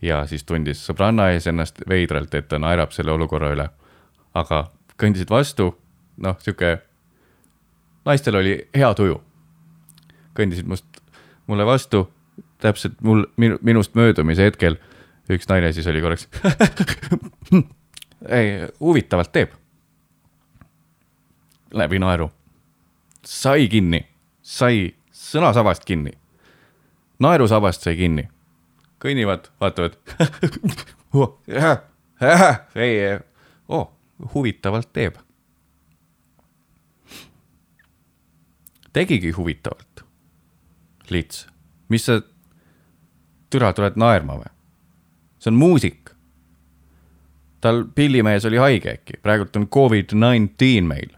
ja siis tundis sõbranna ees ennast veidralt, et ta naerab selle olukorra üle. aga kõndisid vastu, noh, sihuke, naistel oli hea tuju. kõndisid must, mulle vastu, täpselt mul, minu, minust möödumise hetkel üks naine siis oli korraks. [laughs] ei, huvitavalt teeb. läbi naeru sai kinni, sai sõnasabast kinni, naerusabast sai kinni, kõnnivad, vaatavad [laughs] oh,. ei, oh, huvitavalt teeb. tegigi huvitavalt. Lits, mis sa, türa, tuled naerma või? see on muusik. tal pillimees oli haige äkki, praegult on Covid-19 meil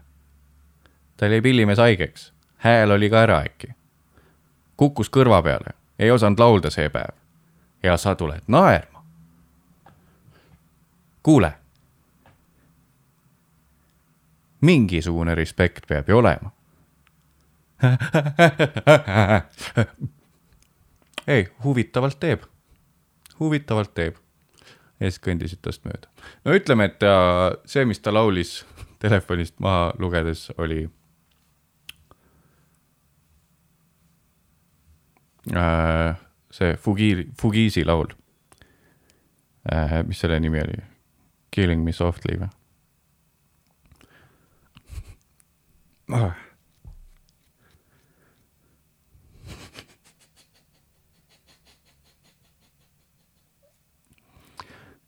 tal jäi pillimees haigeks, hääl oli ka ära äkki. kukkus kõrva peale, ei osanud laulda see päev. ja sa tuled naerma. kuule. mingisugune respekt peab ju olema. [laughs] ei, huvitavalt teeb, huvitavalt teeb. ja siis kõndisid tast mööda. no ütleme, et ta, see, mis ta laulis telefonist maha lugedes, oli äh, see Fugi, Fugiisi laul äh,. mis selle nimi oli? Killing me softly või ah.?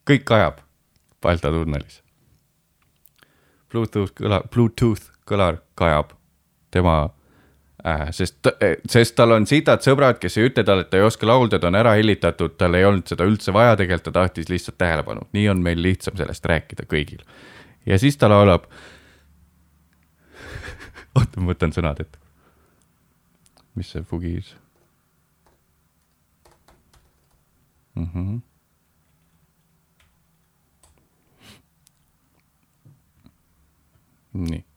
kõik ajab Balta tunnelis. Bluetooth kõla, Bluetooth kõlar kajab tema sest, sest tal on sitad sõbrad, kes ei ütle talle, et ta ei oska laulda, ta on ära hellitatud, tal ei olnud seda üldse vaja, tegelikult ta tahtis lihtsalt tähelepanu, nii on meil lihtsam sellest rääkida kõigil. ja siis ta laulab. oota, ma võtan sõnad ette. mis see Fugiis mm? -hmm. nii.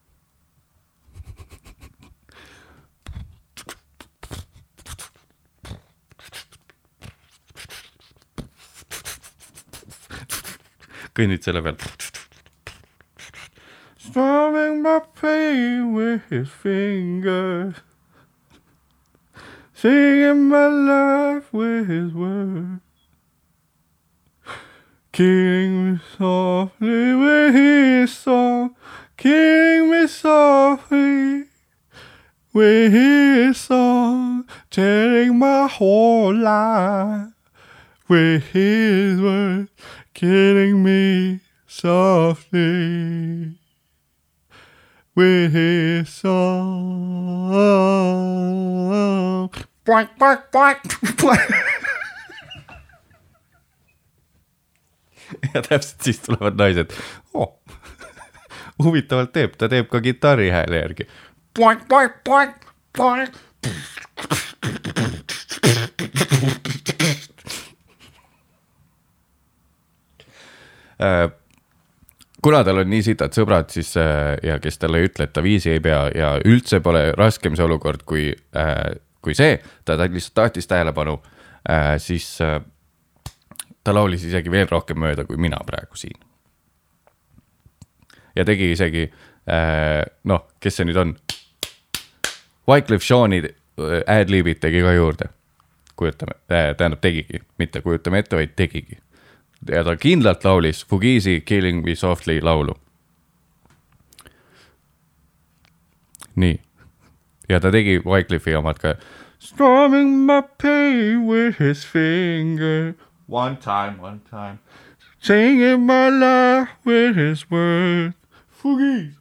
Kõnnid selle peal. Strumming my pain with his fingers. Singing my life with his words. Killing me softly with his song. Killing me softly with his song. Telling my whole life with his words. Killing me softly with his song. Boink, boink, boink. [laughs] ja täpselt siis tulevad naised oh. [laughs] huvitavalt teeb, ta teeb ka kitarri hääle järgi. Boink, boink, boink, boink. Kuna tal on nii sitad sõbrad, siis äh, ja kes talle ei ütle, et ta viisi ei pea ja üldse pole raskem see olukord kui äh,, kui see, ta, lihtsalt tahtis tähelepanu äh,, siis äh, ta laulis isegi veel rohkem mööda kui mina praegu siin. ja tegi isegi äh, noh, kes see nüüd on? Wycliffe Jean'i äh, ad-libid tegi ka juurde. kujutame äh,, tähendab tegigi, mitte kujutame ette, vaid tegigi. Ja ta kindlalt laulis Fugeezy Killing Me Softly laulu. nii, ja ta tegi Wycliffe'i omad ka. Strumming my pain with his finger. One time, one time. Singing my life with his words. Fugees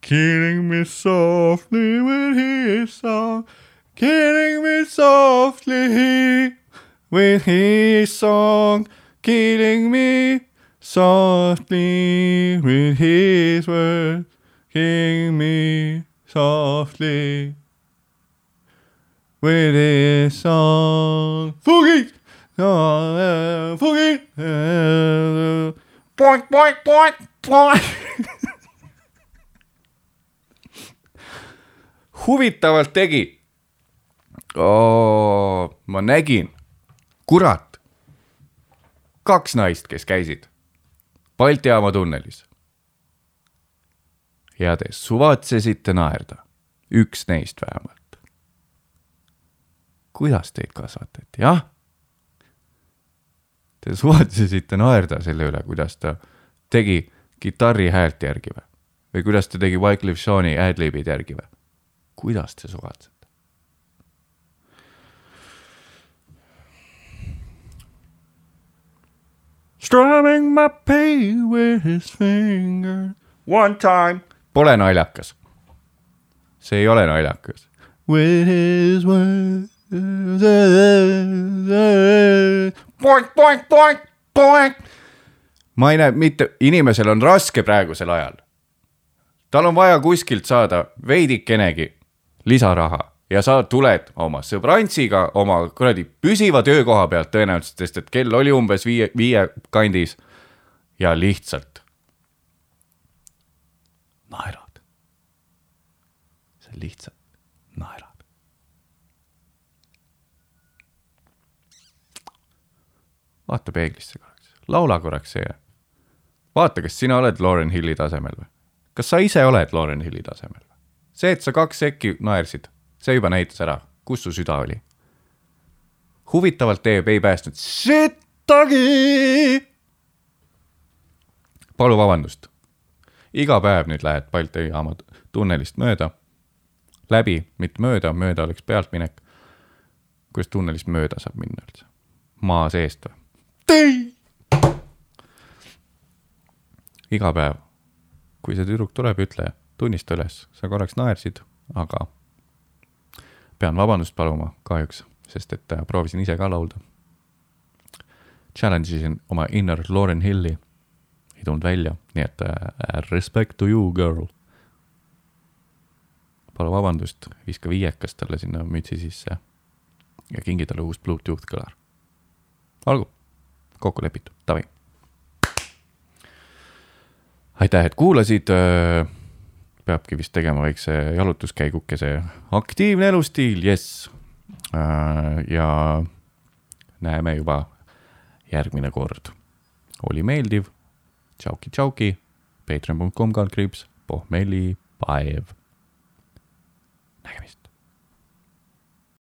Killing me softly with his song. Killing me softly with his song Killing me softly with his words Killing me softly with his song. Fugees! Uh, Fugees! Uh, boink, boink, boink, boink. huvitavalt tegi oh,. ma nägin, kurat, kaks naist, kes käisid Balti jaama tunnelis. ja te suvatsesite naerda, üks neist vähemalt. kuidas teid kasvatati, jah? Te suvatsesite naerda selle üle, kuidas ta tegi kitarri häält järgi või? või kuidas ta tegi Wycliffe Jean'i ad-libid järgi või? kuidas te suvatsete? Strumming my pain with his finger one time. Pole naljakas. see ei ole naljakas. With his words. Poink, poink, poink, poink. ma ei näe mitte, inimesel on raske praegusel ajal. tal on vaja kuskilt saada veidikenegi lisaraha ja sa tuled oma sõbrantsiga oma kuradi püsiva töökoha pealt tõenäoliselt, sest et kell oli umbes viie, viie kandis ja lihtsalt naerad. sa lihtsalt naerad. vaata peeglisse korraks, laula korraks see. vaata, kas sina oled Lauren Hilli tasemel või? kas sa ise oled Lauren Hilli tasemel see, et sa kaks sekki naersid, see juba näitas ära, kus su süda oli. huvitavalt teeb, ei päästnud sittagi. palu vabandust. iga päev nüüd lähed Balti jaama tunnelist mööda, läbi, mitte mööda, mööda oleks pealtminek. kuidas tunnelist mööda saab minna üldse? maa seest või? iga päev kui see tüdruk tuleb, ütle, tunnista üles, sa korraks naersid, aga pean vabandust paluma kahjuks, sest et äh, proovisin ise ka laulda. Challenge isin oma inner Lauren Hilli, ei tulnud välja, nii et äh, respect to you, girl. palu vabandust, viska viiekas talle sinna mütsi sisse ja kingi talle uus Bluetooth kõlar. olgu, kokku lepitud, davai. aitäh, et kuulasid äh, peabki vist tegema väikse jalutuskäigukese, aktiivne elustiil, jess. ja näeme juba järgmine kord. oli meeldiv, tšauki, tšauki, patreon.com kaldkriips, pohmellipäev.